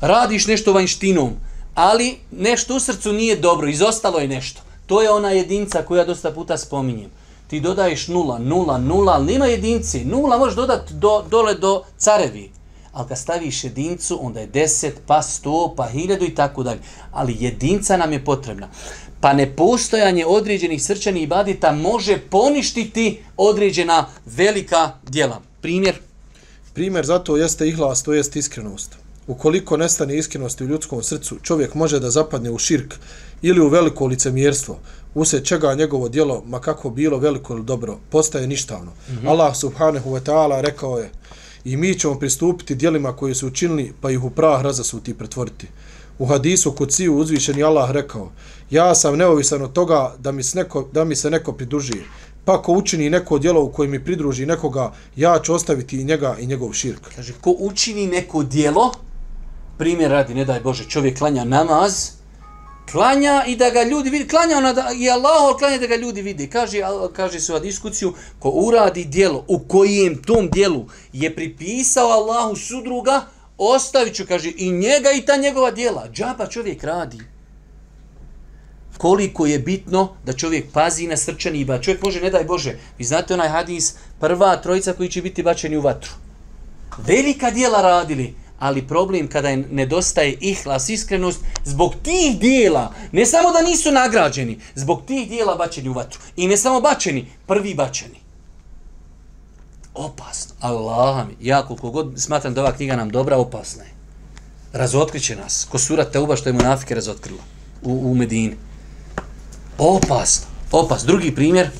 Speaker 1: Radiš nešto vanjštinom, ali nešto u srcu nije dobro, izostalo je nešto. To je ona jedinca koju ja dosta puta spominjem ti dodaješ nula, nula, nula, ali nema jedinci. Nula možeš dodati do, dole do carevi. Ali kad staviš jedincu, onda je deset, pa sto, pa hiljadu i tako dalje. Ali jedinca nam je potrebna. Pa nepostojanje određenih srčanih ibadita može poništiti određena velika djela. Primjer?
Speaker 2: Primjer zato jeste ihlas, to jest iskrenost. Ukoliko nestane iskrenosti u ljudskom srcu, čovjek može da zapadne u širk ili u veliko licemjerstvo, usred čega njegovo dijelo, ma kako bilo veliko ili dobro, postaje ništavno. Mm -hmm. Allah subhanahu wa ta'ala rekao je i mi ćemo pristupiti dijelima koje su učinili, pa ih u prah razasuti i pretvoriti. U hadisu kod Ciju uzvišeni Allah rekao, ja sam neovisan od toga da mi, neko, da mi se neko pridruži. Pa ko učini neko dijelo u kojem mi pridruži nekoga, ja ću ostaviti i njega i njegov širk.
Speaker 1: Kaže, ko učini neko dijelo, primjer radi, ne daj Bože, čovjek klanja namaz, klanja i da ga ljudi vidi, klanja ona da, i Allah klanja da ga ljudi vidi. Kaže, kaže se diskusiju, diskuciju, ko uradi dijelo u kojem tom dijelu je pripisao Allahu sudruga, ostavit ću, kaže, i njega i ta njegova dijela. Džaba čovjek radi. Koliko je bitno da čovjek pazi na srčani iba. Čovjek može, ne daj Bože, vi znate onaj hadis, prva trojica koji će biti bačeni u vatru. Velika dijela radili, ali problem kada je nedostaje ihlas, iskrenost, zbog tih dijela, ne samo da nisu nagrađeni, zbog tih dijela bačeni u vatru. I ne samo bačeni, prvi bačeni. Opasno. Allah mi, ja koliko god smatram da ova knjiga nam dobra, opasna je. Razotkriće nas. Ko sura Teuba što je munafike razotkrila u, u Medini. Opasno. Opasno. Drugi primjer.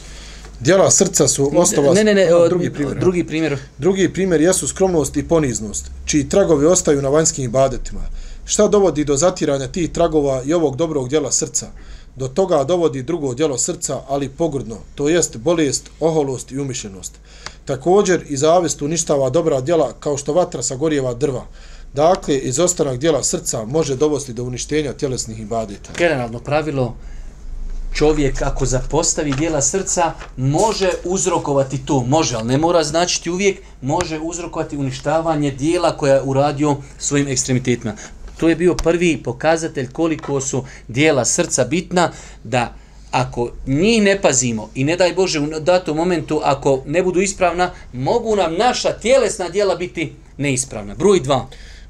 Speaker 2: Dijela srca su osnova...
Speaker 1: Ne, ne, ne,
Speaker 2: o,
Speaker 1: drugi primjer. Drugi primjer.
Speaker 2: Drugi primjer jesu skromnost i poniznost, čiji tragovi ostaju na vanjskim ibadetima. Šta dovodi do zatiranja tih tragova i ovog dobrog dijela srca? Do toga dovodi drugo dijelo srca, ali pogrdno, to jest bolest, oholost i umišljenost. Također i zavist uništava dobra djela kao što vatra sagorjeva drva. Dakle, izostanak dijela srca može dovesti do uništenja tjelesnih ibadeta.
Speaker 1: Generalno pravilo, čovjek ako zapostavi dijela srca, može uzrokovati to, može, ali ne mora značiti uvijek, može uzrokovati uništavanje dijela koja je uradio svojim ekstremitetima. To je bio prvi pokazatelj koliko su dijela srca bitna da ako njih ne pazimo i ne daj Bože u datom momentu ako ne budu ispravna, mogu nam naša tjelesna dijela biti neispravna. Broj 2.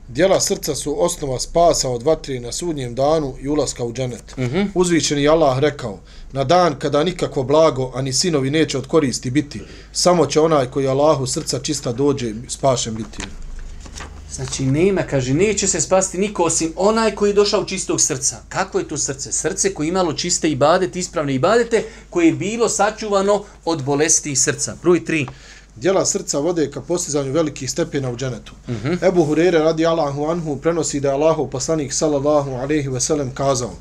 Speaker 2: Dijela srca su osnova spasa od vatre na sudnjem danu i ulaska u dženet. Uh -huh. Uzvičeni Allah rekao, na dan kada nikakvo blago, ani sinovi neće od koristi biti, samo će onaj koji Allahu srca čista dođe spašen biti.
Speaker 1: Znači, nema, kaže, neće se spasti niko osim onaj koji je došao čistog srca. Kako je to srce? Srce koje imalo čiste ibadete, ispravne ibadete, koje je bilo sačuvano od bolesti srca. Broj 3.
Speaker 2: Djela srca vode ka postizanju velikih stepena u dženetu. Mhm. -huh. Ebu Hurere radi Allahu anhu prenosi da je Allahu poslanik sallallahu alaihi ve sellem kazao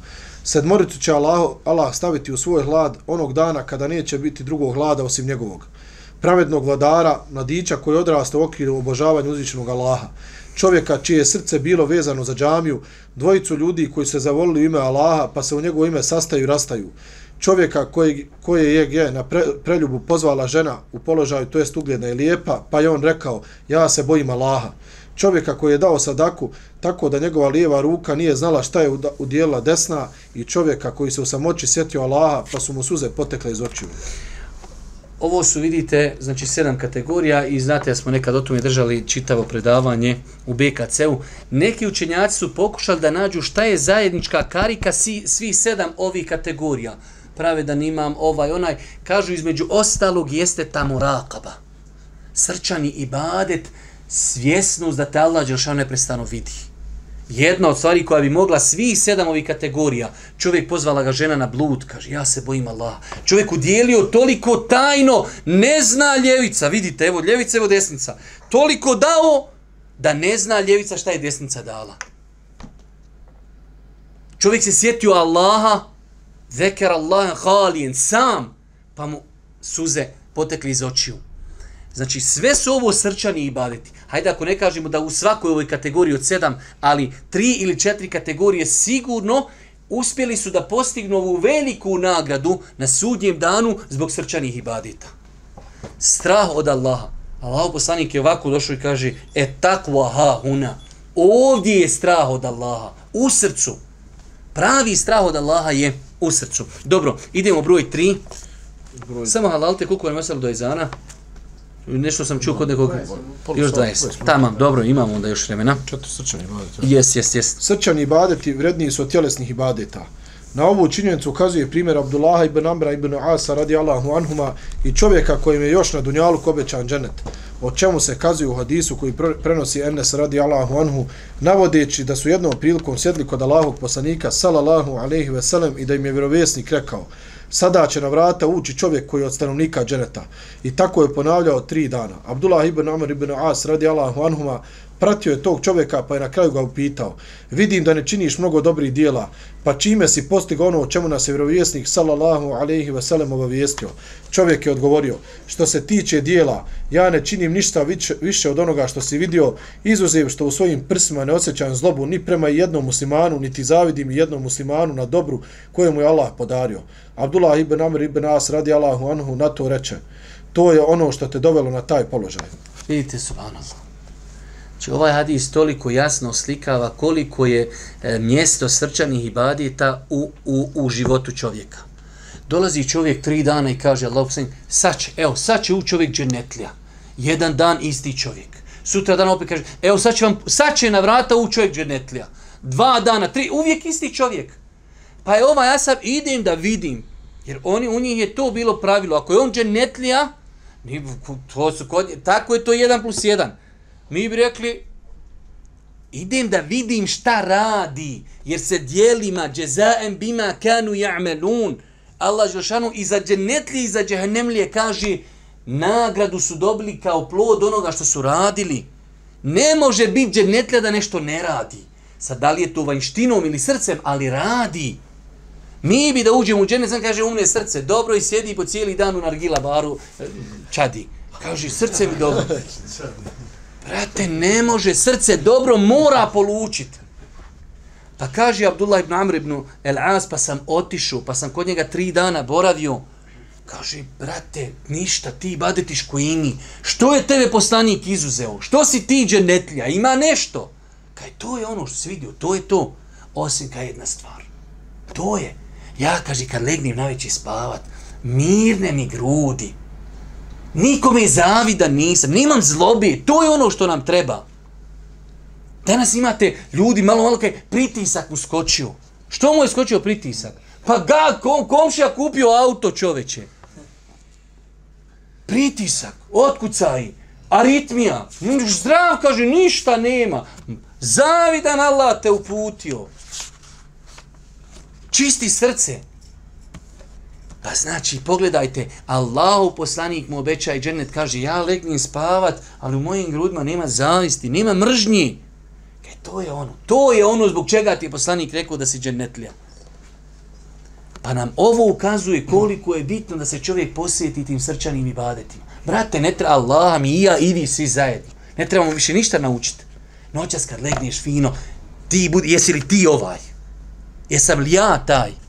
Speaker 2: Sedmoricu će Allah, Allah staviti u svoj hlad onog dana kada neće biti drugog hlada osim njegovog. Pravednog vladara, mladića koji odrasta u okviru obožavanja uzvišenog Allaha čovjeka čije srce bilo vezano za džamiju, dvojicu ljudi koji se zavolili ime Allaha pa se u njegovo ime sastaju i rastaju, čovjeka koji, koje je je na pre, preljubu pozvala žena u položaju, to jest ugledna i lijepa, pa je on rekao, ja se bojim Allaha. Čovjeka koji je dao sadaku tako da njegova lijeva ruka nije znala šta je udjela desna i čovjeka koji se u samoći sjetio Allaha pa su mu suze potekle iz očiju.
Speaker 1: Ovo su, vidite, znači sedam kategorija i znate da smo nekad o tome držali čitavo predavanje u BKC-u. Neki učenjaci su pokušali da nađu šta je zajednička karika svih sedam ovih kategorija. Prave da ovaj onaj. Kažu između ostalog jeste ta murakaba. Srčani ibadet, svjesnost da te Allah Đelšan neprestano vidi jedna od stvari koja bi mogla svih sedam ovih kategorija. Čovjek pozvala ga žena na blud, kaže, ja se bojim Allah. Čovjek udjelio toliko tajno, ne zna ljevica. Vidite, evo ljevica, evo desnica. Toliko dao da ne zna ljevica šta je desnica dala. Čovjek se sjetio Allaha, zekar Allah halijen, sam, pa mu suze potekli iz očiju. Znači, sve su ovo srčani ibadeti. Hajde, ako ne kažemo da u svakoj ovoj kategoriji od sedam, ali tri ili četiri kategorije sigurno uspjeli su da postignu ovu veliku nagradu na sudnjem danu zbog srčanih ibadeta. Strah od Allaha. Allah poslanik je ovako došao i kaže, e takva ha huna. Ovdje je strah od Allaha. U srcu. Pravi strah od Allaha je u srcu. Dobro, idemo broj tri. Broj... Samo halalte, koliko je meselo do izana? Nešto sam čuo kod nekog... Još 20. Tamam, dobro, imamo onda još vremena.
Speaker 2: Četiri srčani ibadeta.
Speaker 1: Jes, jes, jes.
Speaker 2: Srčani ibadeti vredniji su od tjelesnih ibadeta. Na ovu činjenicu ukazuje primjer Abdullaha ibn Amra ibn Asa radi Allahu anhuma i čovjeka kojim je još na dunjalu kobećan dženet. O čemu se kazuje u hadisu koji prenosi Enes radi Allahu anhu, navodeći da su jednom prilikom sjedli kod Allahog poslanika sallallahu alaihi ve sellem i da im je vjerovjesnik rekao sada će na vrata ući čovjek koji je od stanovnika dženeta. I tako je ponavljao tri dana. Abdullah ibn Amr ibn As radi Allahu anhuma pratio je tog čovjeka pa je na kraju ga upitao vidim da ne činiš mnogo dobrih dijela pa čime si postigao ono o čemu nas je vjerovjesnik sallallahu alaihi ve sellem obavijestio? Čovjek je odgovorio što se tiče dijela ja ne činim ništa više, više od onoga što si vidio izuzev što u svojim prsima ne osjećam zlobu ni prema jednom muslimanu niti zavidim jednom muslimanu na dobru kojemu je Allah podario. Abdullah ibn Amr ibn As radi Allahu anhu na to reče to je ono što te dovelo na taj položaj.
Speaker 1: Vidite subhanallah. Znači ovaj hadis toliko jasno slikava koliko je e, mjesto srčanih ibadeta u, u, u životu čovjeka. Dolazi čovjek tri dana i kaže Allah sad će, evo, sad će u čovjek dženetlija. Jedan dan isti čovjek. Sutra dan opet kaže, evo sad će, vam, sad će na vrata u čovjek dženetlija. Dva dana, tri, uvijek isti čovjek. Pa je ova, ja sad idem da vidim, jer oni, u njih je to bilo pravilo. Ako je on dženetlija, to su kod, tako je to jedan plus jedan mi bi rekli, idem da vidim šta radi, jer se dijelima džezaem bima kanu ja'melun. Allah Žešanu i za dženetlije i za džehennemlije kaže, nagradu su dobili kao plod onoga što su radili. Ne može biti dženetlija da nešto ne radi. Sad, da li je to vanjštinom ili srcem, ali radi. Mi bi da uđemo u dženet, sam kaže, umne srce, dobro i sjedi po cijeli dan u nargila baru, e, čadi. Kaže, srce mi dobro. Brate, ne može, srce dobro mora polučiti. Pa kaže Abdullah ibn Amr ibn El As, pa sam otišao, pa sam kod njega tri dana boravio. Kaže, brate, ništa, ti badetiš kojini. Što je tebe poslanik izuzeo? Što si ti dženetlja? Ima nešto. Kaj, to je ono što si vidio, to je to. Osim kaj jedna stvar. To je. Ja, kaže, kad legnem na veći spavat, mirne mi grudi. Nikome zavida nisam, nimam zlobe, to je ono što nam treba. Danas imate ljudi malo malo kaj pritisak mu skočio. Što mu je skočio pritisak? Pa ga, kom, komšija kupio auto čoveče. Pritisak, otkucaj, aritmija, zdrav kaže, ništa nema. Zavidan Allah te uputio. Čisti srce. Pa znači, pogledajte, Allahu poslanik mu obeća i džennet kaže, ja legnim spavat, ali u mojim grudima nema zavisti, nema mržnji. E, to je ono, to je ono zbog čega ti je poslanik rekao da si džennetlija. Pa nam ovo ukazuje koliko je bitno da se čovjek posjeti tim srčanim ibadetima. Brate, ne treba Allah, mi i ja, i vi svi zajedno. Ne trebamo više ništa naučiti. Noćas kad legneš fino, ti budi, jesi li ti ovaj? Jesam li ja taj?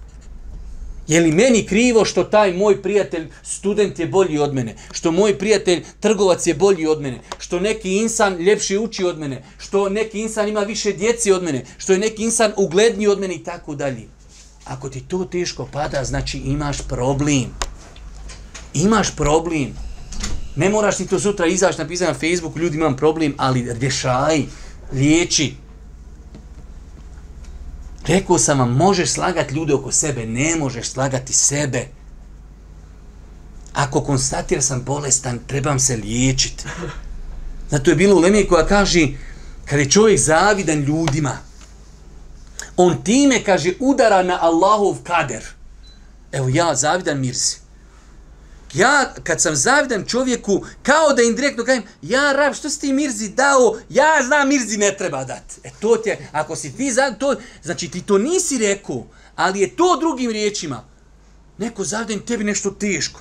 Speaker 1: Je li meni krivo što taj moj prijatelj student je bolji od mene? Što moj prijatelj trgovac je bolji od mene? Što neki insan ljepši uči od mene? Što neki insan ima više djeci od mene? Što je neki insan ugledniji od mene i tako dalje? Ako ti to teško pada, znači imaš problem. Imaš problem. Ne moraš ti to sutra izaći napisati na Facebook, ljudi imam problem, ali rješaj, liječi. Rekao sam vam, možeš slagati ljude oko sebe, ne možeš slagati sebe. Ako konstatira sam bolestan, trebam se liječiti. Zato je bilo u Lemije koja kaže, kad je čovjek zavidan ljudima, on time, kaže, udara na Allahov kader. Evo ja, zavidan Mirsi ja kad sam zavidan čovjeku, kao da indirektno kažem, ja rab, što si ti Mirzi dao, ja znam Mirzi ne treba dati. E to ti je, ako si ti za to, znači ti to nisi rekao, ali je to drugim riječima. Neko zavidan tebi nešto teško.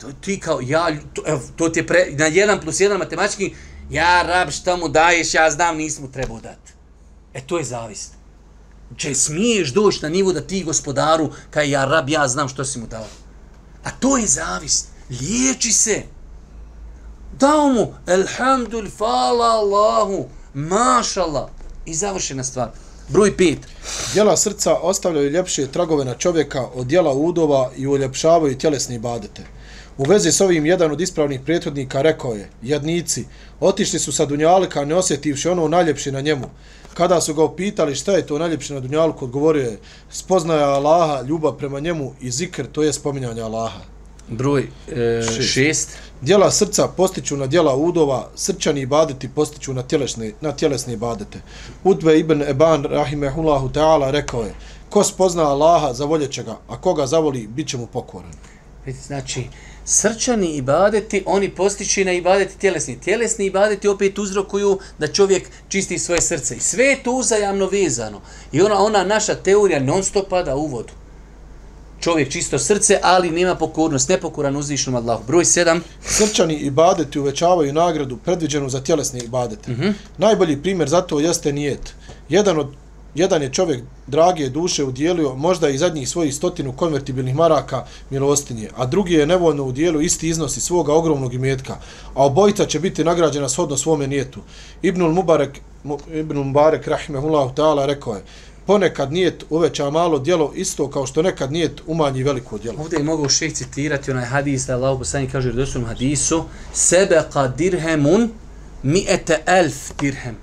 Speaker 1: To ti kao, ja, to, evo, to ti je pre, na jedan plus jedan matematički, ja rab, šta mu daješ, ja znam, nisam mu trebao dati. E to je zavist. Če smiješ doći na nivu da ti gospodaru, kaj ja rab, ja znam što si mu dao. A to je zavist. Liječi se. Dao mu, elhamdul, fala Allahu, mašala. I završena stvar. Broj pet.
Speaker 2: Djela srca ostavljaju ljepše tragove na čovjeka od djela udova i uljepšavaju tjelesne badete. U vezi s ovim jedan od ispravnih prethodnika rekao je, jadnici, otišli su sa Dunjalika ne osjetivši ono najljepše na njemu. Kada su ga upitali šta je to najljepše na Dunjalku, odgovorio je, spoznaja Allaha, ljubav prema njemu i zikr, to je spominjanje Allaha.
Speaker 1: Broj e, šest.
Speaker 2: Djela srca postiću na djela udova, srčani ibadeti postiću na tjelesne, na tjelesne ibadete. Udve ibn Eban, rahimehullahu ta'ala, rekao je, ko spozna Allaha, zavoljeće ga, a koga zavoli, bit će mu pokoran.
Speaker 1: Znači, srčani ibadeti, oni postići na ibadeti tjelesni. Tjelesni ibadeti opet uzrokuju da čovjek čisti svoje srce. I sve je to uzajamno vezano. I ona, ona naša teorija non stop pada u vodu. Čovjek čisto srce, ali nema pokornost, nepokoran uzvišnom Allahu. Broj sedam.
Speaker 2: Srčani ibadeti uvećavaju nagradu predviđenu za tjelesne ibadete. Mm -hmm. Najbolji primjer za to jeste nijet. Jedan od Jedan je čovjek drage duše udjelio možda i zadnjih svojih stotinu konvertibilnih maraka milostinje, a drugi je nevoljno udjelio isti iznos iz svoga ogromnog imetka, a obojica će biti nagrađena shodno svome nijetu. Ibnul Mubarek, Ibnul Mubarek rahimehullahu ta'ala rekao je, ponekad nijet uveća malo djelo isto kao što nekad nijet umanji veliko djelo.
Speaker 1: Ovdje mogu šeh citirati onaj hadis da Allah poslani kaže u doslovnom hadisu sebeqa dirhemun mi'ete elf dirhem.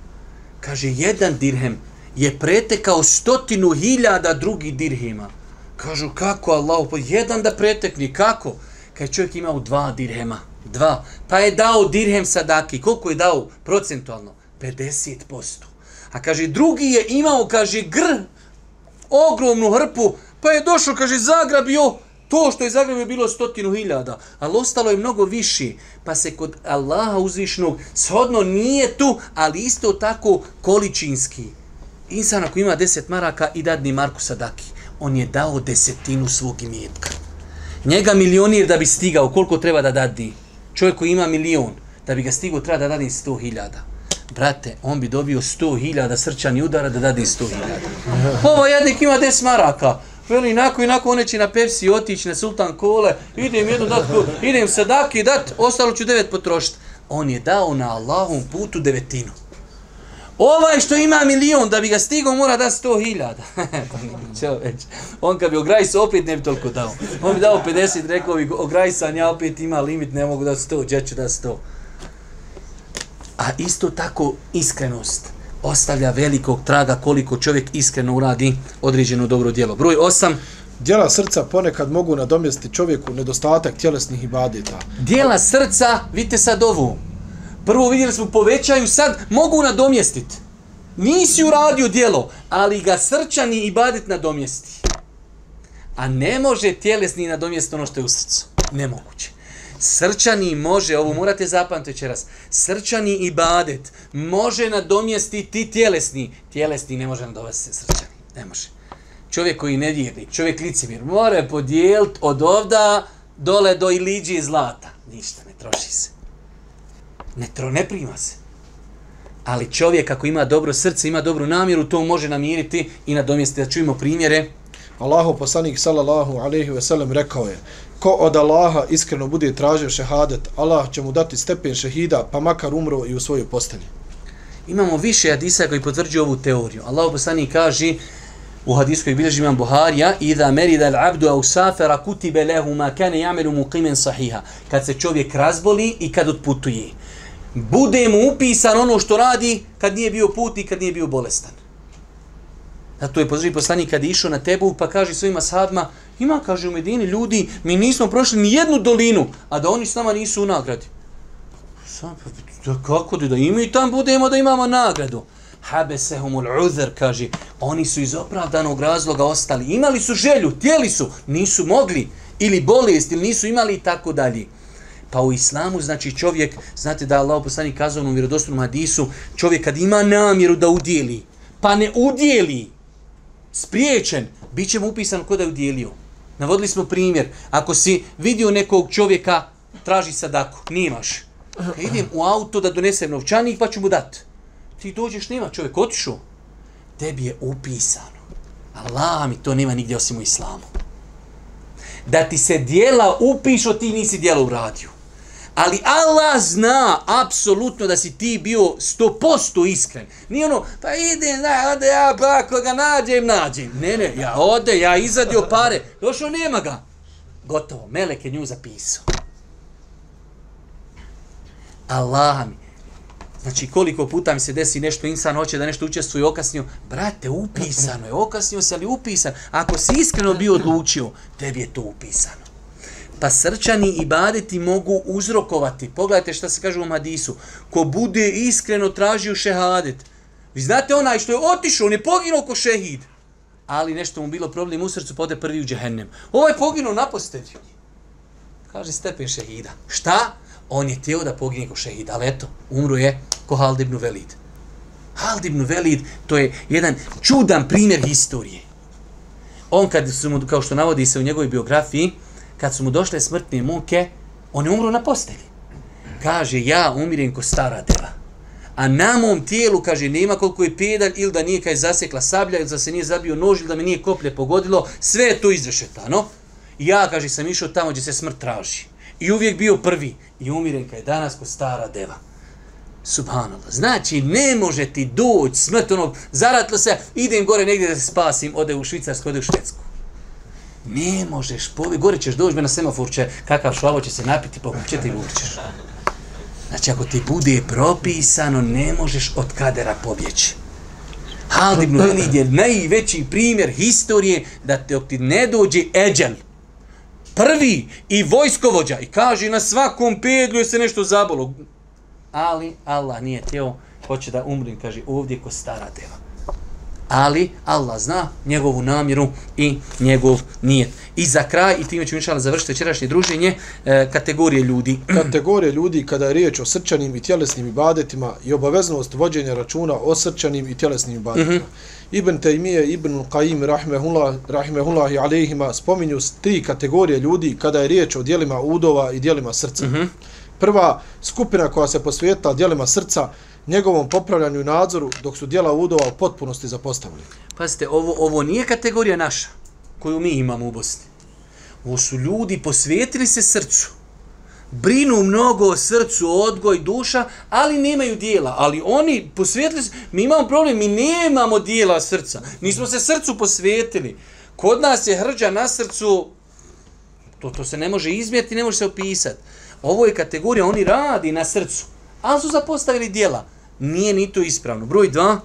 Speaker 1: Kaže, jedan dirhem je pretekao stotinu hiljada drugih dirhima. Kažu, kako Allah, pa jedan da pretekni, kako? Kad čovjek imao dva dirhema, dva, pa je dao dirhem sadaki, koliko je dao procentualno? 50%. A kaže, drugi je imao, kaže, gr, ogromnu hrpu, pa je došao, kaže, zagrabio, to što je zagrabio bilo stotinu hiljada, ali ostalo je mnogo viši, pa se kod Allaha uzvišnog shodno nije tu, ali isto tako količinski. Insan ako ima deset maraka i dadni Marku Sadaki, on je dao desetinu svog imetka. Njega milionir da bi stigao, koliko treba da dadi? Čovjek koji ima milion, da bi ga stigao, treba da dadi sto hiljada. Brate, on bi dobio sto hiljada srčani udara da dadi sto hiljada. Ovaj Ovo jednik ima deset maraka. Veli, inako, inako, one će na Pepsi otići na Sultan Kole, idem jednu dat, idem sadaki dat, ostalo ću devet potrošiti. On je dao na Allahom putu devetinu. Ovaj što ima milion, da bi ga stigao, mora da sto hiljada. On kad bi ograjsa, opet ne bi toliko dao. On bi dao 50, rekao bi, ograjsan, ja opet ima limit, ne mogu da sto, gdje ću da sto. A isto tako iskrenost ostavlja velikog traga koliko čovjek iskreno uradi određeno dobro djelo. Broj 8.
Speaker 2: Djela srca ponekad mogu nadomjestiti čovjeku nedostatak tjelesnih ibadeta.
Speaker 1: Djela srca, vidite sad ovu, Prvo vidjeli smo povećaju, sad mogu nadomjestiti. Nisi uradio dijelo, ali ga srčani i badit nadomjesti. A ne može tjelesni nadomjestiti ono što je u srcu. Nemoguće. Srčani može, ovo morate zapamtiti večeras, srčani i badet može nadomjestiti tjelesni. Tjelesni ne može nadomjestiti srčani. Ne može. Čovjek koji ne vjerni, čovjek licimir, mora podijeliti od ovda dole do iliđi zlata. Ništa, ne troši se. Ne, tro, ne prima se. Ali čovjek ako ima dobro srce, ima dobru namjeru, to može namiriti i nadomjestiti. Da čujemo primjere.
Speaker 2: Allahu poslanik sallallahu alejhi ve sellem rekao je: Ko od Allaha iskreno bude tražio šehadet, Allah će mu dati stepen šehida, pa makar umro i u svojoj postelji.
Speaker 1: Imamo više hadisa koji potvrđuju ovu teoriju. Allahu poslanik kaže u hadisku koji bilježi imam Buharija Iza merida l'abdu au safera kutibe lehu ma kane jamelu muqimen sahiha. Kad se čovjek razboli i kad otputuje bude mu upisan ono što radi kad nije bio put i kad nije bio bolestan. Zato je pozdravi poslanik kad je išao na tebu pa kaže svojima sahabima ima, kaže u Medini, ljudi, mi nismo prošli ni jednu dolinu, a da oni s nama nisu u nagradi. Sam, pa, da kako da i mi tam budemo da imamo nagradu? Habesehumul uzr, kaže, oni su iz opravdanog razloga ostali. Imali su želju, tijeli su, nisu mogli, ili bolest, ili nisu imali i tako dalje. Pa u islamu, znači čovjek, znate da Allah poslani kazao u vjerodostojnom hadisu, čovjek kad ima namjeru da udjeli, pa ne udjeli, spriječen, bit će mu upisan ko da je udjelio. Navodili smo primjer, ako si vidio nekog čovjeka, traži sadaku, nimaš. Ka idem u auto da donesem novčanik, pa ću mu dat. Ti dođeš, nema čovjek, otišu. Tebi je upisano. Allah mi to nema nigdje osim u islamu. Da ti se dijela upišo, ti nisi dijela uradio. Ali Allah zna apsolutno da si ti bio 100% iskren. Nije ono, pa ide, da, ode ja, pa ako ga nađem, nađem. Ne, ne, ja ode, ja izadio pare. Došao, nema ga. Gotovo, Melek je nju zapisao. Allah mi. Znači, koliko puta mi se desi nešto, insan hoće da nešto učestvuje okasnio. Brate, upisano je, okasnio se, ali upisan. Ako si iskreno bio odlučio, tebi je to upisano pa srčani ibadeti mogu uzrokovati. Pogledajte šta se kaže u Madisu. Ko bude iskreno tražio šehadet. Vi znate onaj što je otišao, on je poginuo ko šehid. Ali nešto mu bilo problem u srcu, pa pode prvi u džehennem. Ovo je poginuo na postelju. Kaže stepen šehida. Šta? On je tijelo da pogine ko šehid. Ali eto, umro je ko Hald ibn Velid. Hald ibn Velid, to je jedan čudan primjer historije. On kad su mu, kao što navodi se u njegovoj biografiji, kad su mu došle smrtne muke, on je umro na postelji. Kaže, ja umirem ko stara deva. A na mom tijelu, kaže, nema koliko je pedalj ili da nije kaj zasekla sablja ili da se nije zabio nož ili da me nije koplje pogodilo, sve je to izrešetano. Ja, kaže, sam išao tamo gdje se smrt traži. I uvijek bio prvi. I umirem kaj danas ko stara deva. Subhanallah. Znači, ne može ti doći smrt onog, zaratilo se, idem gore negdje da se spasim, ode u Švicarsku, ode u Švedsku. Ne možeš, povi, gore ćeš doći na semafor, će, kakav švavo će se napiti, pa će ti vučeš. Znači, ako ti bude propisano, ne možeš od kadera pobjeći. Halid ibn Velid je najveći primjer historije da te ti ne dođe eđel. Prvi i vojskovođa i kaže na svakom pedlju je se nešto zabolo. Ali Allah nije teo, hoće da umrim, kaže ovdje ko stara deva ali Allah zna njegovu namjeru i njegov nijet. I za kraj, i time ću inšala završiti večerašnje druženje, e, kategorije ljudi.
Speaker 2: Kategorije ljudi kada je riječ o srčanim i tjelesnim ibadetima i obaveznost vođenja računa o srčanim i tjelesnim ibadetima. Mm -hmm. Ibn Taymije, Ibn Qaim, rahmehullah, rahmehullah i alejhima spominju tri kategorije ljudi kada je riječ o dijelima udova i dijelima srca. Mm -hmm. Prva skupina koja se posvijeta dijelima srca njegovom popravljanju i nadzoru dok su dijela udova u potpunosti zapostavili.
Speaker 1: Pazite, ovo, ovo nije kategorija naša koju mi imamo u Bosni. Ovo su ljudi posvetili se srcu. Brinu mnogo o srcu, odgoj, duša, ali nemaju dijela. Ali oni posvetili se, mi imamo problem, mi nemamo dijela srca. Nismo se srcu posvetili. Kod nas je hrđa na srcu, to, to se ne može izmjeti, ne može se opisati. Ovo je kategorija, oni radi na srcu, ali su zapostavili dijela nije ni to ispravno. Broj 2.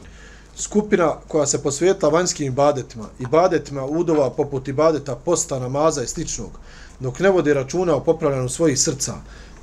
Speaker 2: Skupina koja se posvijeta vanjskim ibadetima, ibadetima udova poput ibadeta posta, namaza i sličnog, dok ne vodi računa o popravljanju svojih srca,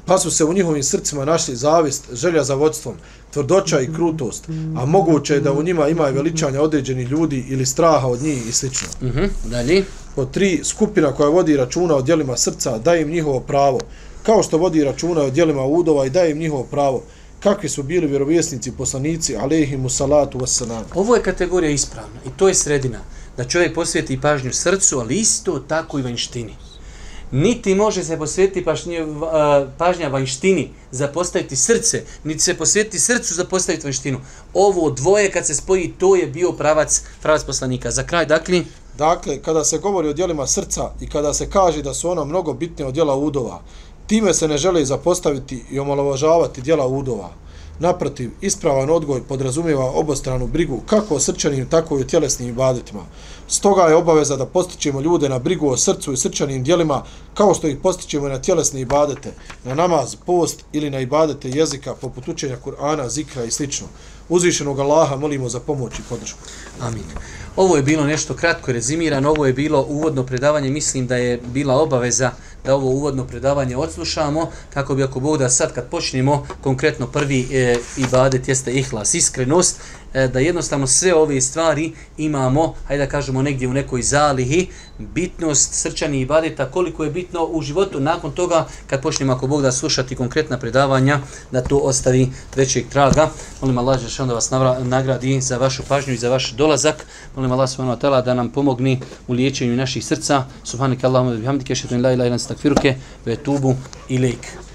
Speaker 2: pa su se u njihovim srcima našli zavist, želja za vodstvom, tvrdoća i krutost, a moguće je da u njima ima veličanja određeni ljudi ili straha od njih i slično.
Speaker 1: Uh mhm, -huh. Dalje.
Speaker 2: Po tri, skupina koja vodi računa o dijelima srca, daje im njihovo pravo, kao što vodi računa o dijelima udova i daje im njihovo pravo, kakvi su bili vjerovjesnici, poslanici, alejhimu salatu wassalam.
Speaker 1: Ovo je kategorija ispravna i to je sredina. Da čovjek posvijeti pažnju srcu, ali isto tako i vanjštini. Niti može se posvetiti pažnje, pažnja vanjštini za postaviti srce, niti se posvetiti srcu za postaviti vanjštinu. Ovo dvoje kad se spoji, to je bio pravac, pravac poslanika. Za kraj, dakle...
Speaker 2: Dakle, kada se govori o dijelima srca i kada se kaže da su ona mnogo bitnije od dijela udova, Time se ne žele zapostaviti i omalovažavati djela udova. Naprotiv, ispravan odgoj podrazumijeva obostranu brigu kako o srčanim, tako i o tjelesnim ibadetima. Stoga je obaveza da postićemo ljude na brigu o srcu i srčanim dijelima kao što ih postićemo na tjelesne ibadete, na namaz, post ili na ibadete jezika poput učenja Kur'ana, zikra i slično. Uzvišenog Allaha molimo za pomoć i podršku.
Speaker 1: Amin. Ovo je bilo nešto kratko rezimirano, ovo je bilo uvodno predavanje, mislim da je bila obaveza da ovo uvodno predavanje odslušamo, kako bi ako Bog da sad kad počnemo, konkretno prvi e, ibadet jeste ihlas, iskrenost, E, da jednostavno sve ove stvari imamo, hajde da kažemo negdje u nekoj zalihi, bitnost srčani ibadeta, koliko je bitno u životu nakon toga, kad počnemo ako Bog da slušati konkretna predavanja, da to ostavi većeg traga. Molim Allah da vas nagradi za vašu pažnju i za vaš dolazak. Molim Allah subhanahu wa ta'ala da nam pomogni u liječenju naših srca. Subhanak Allahumma bihamdike, šetu in la ilaha ilan stakfiruke, ve tubu ilaik.